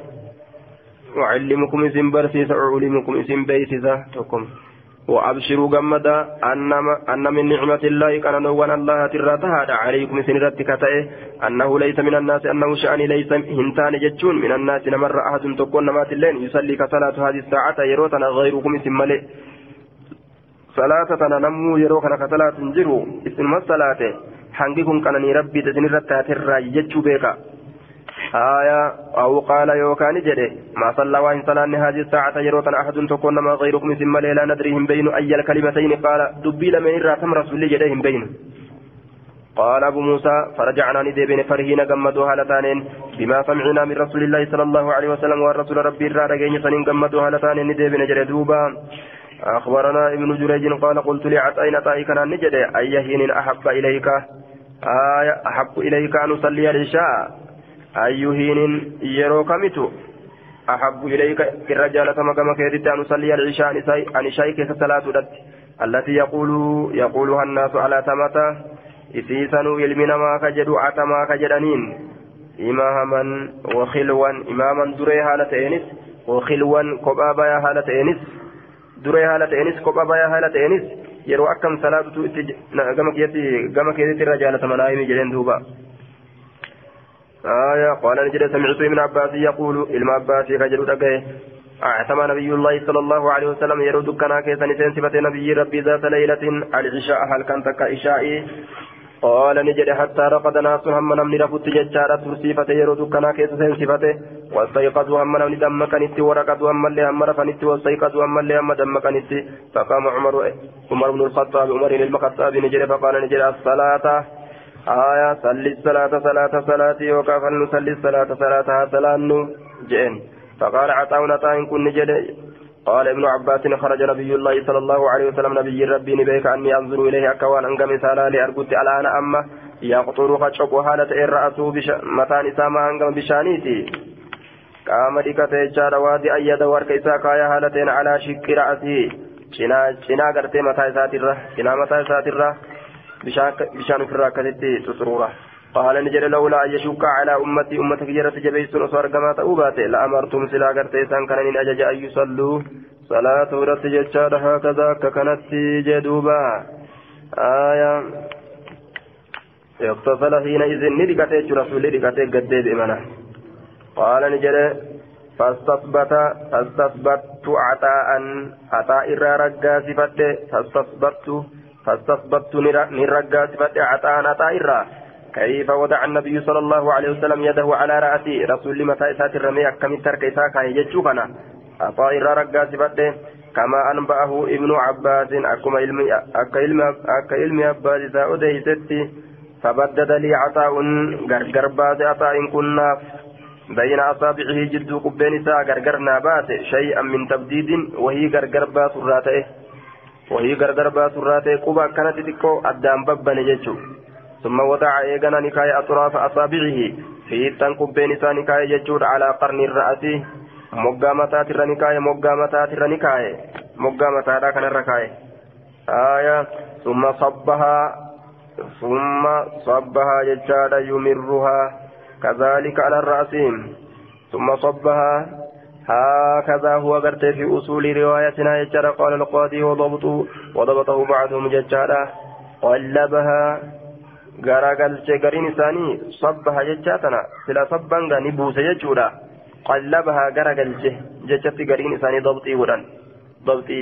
أعلمكم اسم برسيسا أعلمكم اسم بيسيسا تكم وأبشروا قمدا أن من نعمة الله كان نوان الله تراتها عليكم سنرتك أنه ليس من الناس أنه شأني ليس هنتان جتشون. من الناس نمر أحد تكون نمات الليل. يصلي كصلاة هذه الساعة يروتنا غيركم اسم ملئ صلاة تنمو يروكنا كصلاة جرو اسم الصلاة حنقكم كان ربي تسنرتها ترى جتشو بيكا آية أو قال يوكان جده ما صلى وإن صلى هذه الساعة يروتنا أحد تكون ما غيركم ثم لا ندريهم بين أي الكلمتين قال دبي لمن راتم رسول جدهم بين قال أبو موسى فرجعنا ندبين فرهين قمدوا هالتانين بما سمعنا من رسول الله صلى الله عليه وسلم والرسول ربي الرارقين سنين قمدوا هالتانين ندبين جردوبا أخبرنا ابن جريج قال قلت لعطين طائي كان نجد أي حين أحب إليك؟ آية أحب إليك أن أصلي العشاء. أي حين يرو كمت؟ أحب إليك الرجال كما كما كيدت أن أصلي العشاء عن شيء كيف صلاة التي يقول يقولها الناس على تمتا إسيسنوا يلمنا ما كجدوا عتما كجدانين إماما وخلوا إماما دري هالة إنس وخلوا قبابا هالة إنس duree haala ta'enis kophaa bayaa haala ta'enis yeroo akkam salaatutu itti gama keetti irra jaalatamanaa himi jedheen duuba. آية قال نجد سمعت ابن عباس يقول إلما عباس كجل أجيه أعتم نبي الله صلى الله عليه وسلم يرد كنا كيسا نسين صفة نبي ربي ذات ليلة العشاء هل كانت كإشائي قال نجد حتى رقد ناس هم نمني رفت ججارة ترسيفة يرد كنا كيسا سين صفته واستيقظوا هم نمني دمكنت ورقدوا هم اللي هم رفنت واستيقظوا هم اللي هم دمكنت فقام عمر عمر بن الخطاب عمر المخطاب نجد فقال نجد الصلاة. آية صلي الصلاة صلاة صلاتي وكافل نصلي الصلاة صلاتها صلاة جئن. فقال عطاء عطاء كن نجد قال ابن عباس خرج نبي الله صلى الله عليه وسلم نبي ربي نبيك أني أنظر إليه أكوان أنقم سالا لأرقد الآن أما يقطر خشب حالة الرأس بش... متان ساما أنقم بشانيتي. قام ديكته جار وادي أيد ورك إسا كايا حالتين على شك رأسه شنا شنا قرتي متى ساتره شنا متى ساتره بشان في الراكتة تسرورة. قال نجد لولا أن يشك على أمتي أمتك جرت جبيس أصور كما تأوبات لأمرتم سلا قرتي سان كان أجج أن يصلوا. صلاة ورت ججار هكذا ككنت جدوبا. آية. اغتسل حينئذ ندقته رسول ندقته قد بمنه قال نجد فاستثبت فاستثبت عطاء عطاء إرى رقا صفت فاستثبت فاستثبت نرقا صفت عطاء عطاء إرى كيف وضع النبي صلى الله عليه وسلم يده على رأسي؟ رسول متى إسات الرمي أكمل ترك إساك يجوكنا عطاء إرى رقا صفت كما أنبأه ابن عباس أكما علمي أكا علمي عباس أديست فبدد لي عطاء غرغر باس عطاء كنا. بين أصابعه جد قبين ساعة غرغر نابات شيئا من تبديد وهي غرغر باس الراته وهي غرغر باس الراته قبا كانت تكو أدام ببن جيتشو ثم وضع إيغانا نكاية أطراف أصابعه. في تن قبين ساعة نكاية جيتشو على قرن الرأس. moggaa mataa tirra ni kaaye moggaa mataa tirra ni kaaye moggaa mataadhaa kanarra kaaye aya summa sabbahaa summa sabbahaa jechaadha yumirruhaa كذلك على الرأس. ثم صبها. هكذا هو قرت في أصول روايتنا. يجرى قال القاضي وضبطه وضبطه بعضهم ججالا قلبها. غرقل جرين ثاني صبها ججاتنا سلا صبا نبوس ججولا قلبها غرقل ججت قرين ثاني ضبطي ودن ضبطي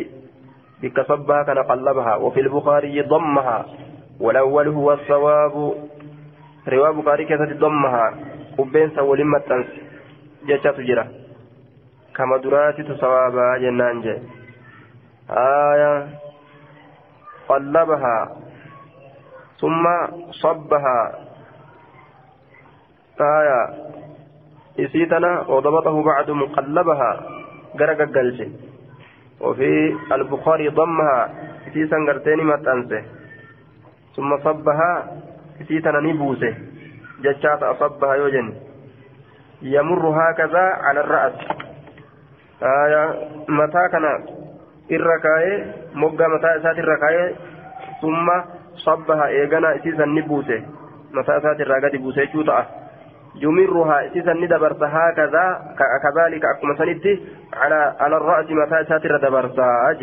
بك صبها كان قلبها وفي البخاري ضمها والأول هو الصواب riwaa bukaarii keessatti dommaha qubbeensa waliin maxxanse jechatu jira. Kama duraatitu sawaabaa jennaan jee. Aya qallabahaa. Sabbahaa aya isii tana وضبطه بعضهم قلبها غرق الجلسة وفي البخاري ضمها في سنغرتين متأنسه ثم صبها isii tana ni buuse jechaata asabbaha yoo jenne yamurru haakazaa cala arra'as aya mataa kana irra kaayee moggaa buuse. Mataa isaati irraa gadi buuse jechuu ta'a. يمرها إسيسا ندبرت هكذا كذلك أكما سندي على على الرأس متى ساتر دبرتا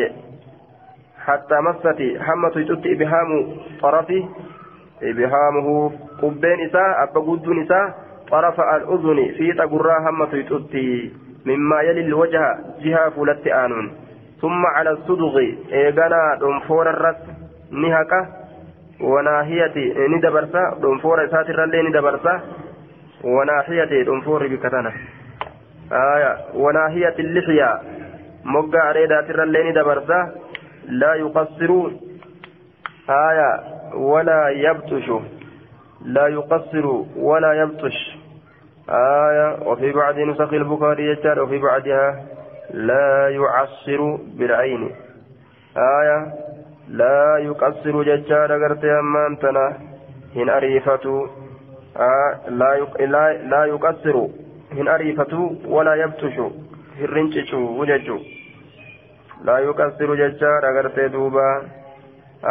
حتى مست حمة تؤتي إبهام طرفه إبهامه قبين إساء أبا قدون طرف الأذن في تقرى همة يتؤتي مما يلي الوجه جهة فلت آنون ثم على الصدغ إيغانا دنفور الرس نهكة وناحية ندبرسا دنفور إسات الرلي ندبرسا وناحية دنفور بكتنا آية وناحية اللحية مقا عريدات الرلي ندبرسا لا يقصر آية ولا يبطش لا يقصر ولا يبطش آية وفي بعض نسخ البخاري يجار وفي بعضها لا يعصر laa yuqassiru jechaadha gartee ammaan tana hin ariifatu. Laa yuqassiru hin ariifatu walaa yabtushu hin rincicu jechu laa yuqassiru jechaadha gartee duuba.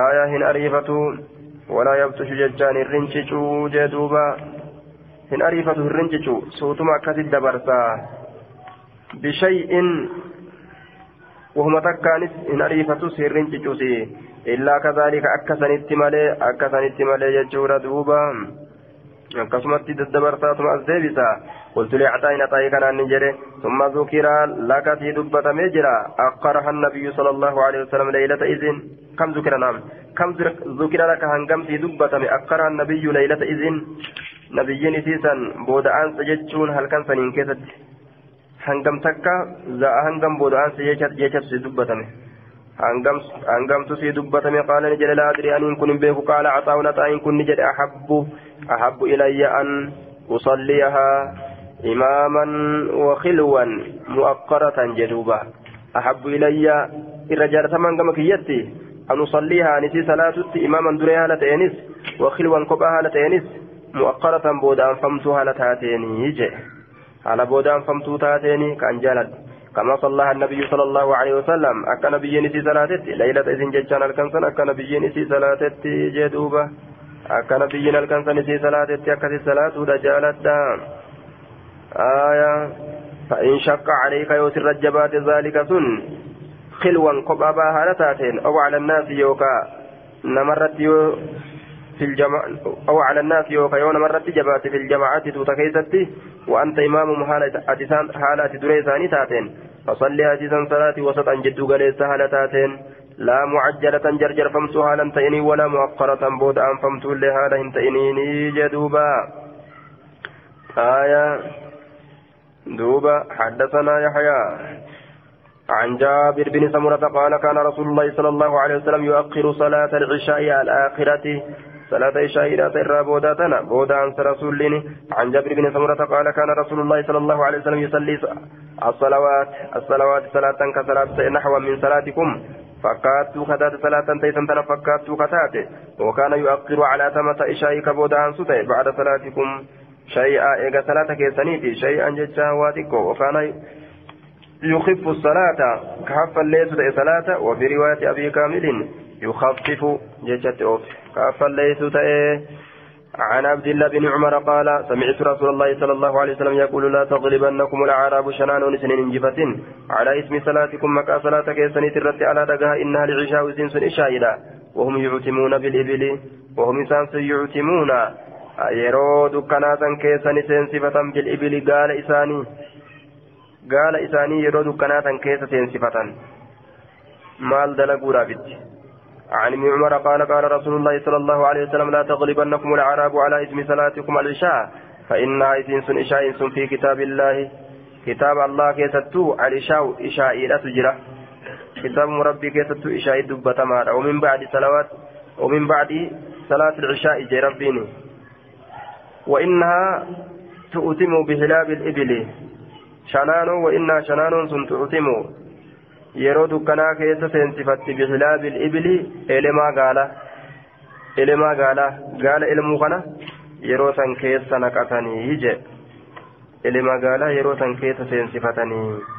Aayaa hin ariifatu walaa yabtushu jechaan hin rincicu jee duuba. Hin ariifatu hin rincicu suutuma akkasitti dabarsaa bishay'in wahuma takkaanis hin ariifatus hin rincicusi. إلا كذلك أكسنت مالي أكسنت مالي ججورا دوبا akkasumatti daddabarsaatuma as deebisa qultu licaxaayin axaayi kanaan ni jedhe summa zukira lakatii dubbatamee jira akkaraha annabiyyu sala allahu alehi wasalam leylata izin kam zukira naam kam zukira laka hangamtii dubbatame akkaraha annabiyyu leylata izin nabiyyiin isiisan booda'aansa jechuun halkan saniin keessatti hangam takka za'a hangam booda'aansa jechatti dubbatame hangamtu si dubbatame qaala ni jedhe laa adri aniin kun hin beeku qaala caxaa'un axaayin kun ni jedhe ahabbu ahabbu ilayya an usalliyahaa imaaman wakhilwan mu'aqqaratan jedhuuba ahabbu ilayya irra jaalataman gama kiyyatti an usalliyahaa anisii salaatutti imaaman duree haala ta'eenis wakhilwan kophaa haala ta'eenis mu'aqqaratan booda'anfamtuu haala taateenii jedhe haala كما صلى النبي صلى الله عليه وسلم. أكا نبي نسي صلاتت. ليلة إذن جتشان الكنسن. أكا نبي نسي صلاتت جدوبة. أكا نبي الكنسن نسي صلاتت. أكا صلاة دجالت آية. فإن شق عليك يوسر الجبات ذلك سن. خلوا قبابا هالتاتين. أو على الناس يوكا. نمرت يو في الجماعة. أو على الناس يوكا. يوم مرت جبات في الجماعات توتكيستي وأنت إمام حالة دريساني تاتين. فصلي عزيزا صلاتي وسطا جد قليس حالة تاتين. لا معجلة جرجر فمت حالا تئني ولا مؤخرة بود أن فمت لهذا تئنيني جدوبا آية دوبا. حدثنا يحيى عن جابر بن سمرة قال كان رسول الله صلى الله عليه وسلم يؤخر صلاة العشاء الآخرة صلاة العشاء إلى ترى بوداتنا بودا عن رسول عن جابر بن سمرة قال كان رسول الله صلى الله عليه وسلم يصلي الصلوات. الصلوات صلاة كصلاة نحو من صلاتكم. فكاتوا كتات صلاة تيسن تنا فكاتوا كتات وكان يؤخر على تمة عشاء كبودا عن ستة بعد صلاتكم. شيئا إيجا صلاة كيسانيتي شيئا جتشا واتكو. وكان يخف الصلاة. كحف الليل صلاة. وفي رواية أبي كامل يخفف جتشت أوف. كحف الليل عن عبد الله بن عمر قال سمعت رسول الله صلى الله عليه وسلم يقول لا تغلبنكم الأعراب شنان سنين جفة على اسم صلاتكم مكا صلاة كيسني ترت على دقها إنها العشاء سنس إشائلا وهم يعتمون بالإبل وهم سانس يعتمون. yeroo dukkanaatan keessani seensifatan bil'ibili gaala isaanii gaala isaanii yeroo dukkanaatan keessa seensifatan maal dalaguudhaaf itti عن ابن عمر قال قال رسول الله صلى الله عليه وسلم لا تغلبنكم الأعراب على اسم صلاتكم العشاء فإنها إسنس إشاء في كتاب الله كتاب الله كيستو العشاء إشاء لا تجرى كتاب مربي كيستو إشاء دبة مار ومن بعد صلوات ومن بعد صلاة العشاء جي وإنها تؤتم بهلاب الإبل. شنان وإنها شنان تؤتم. Yeroo dukkanaa keessa seensifatti bihilaabil ibili elemaa gaala elemaa gaala gaala elmuu kana yeroo san keessa naqatanii je. Elemaa gaala yeroo san keessa seensifatanii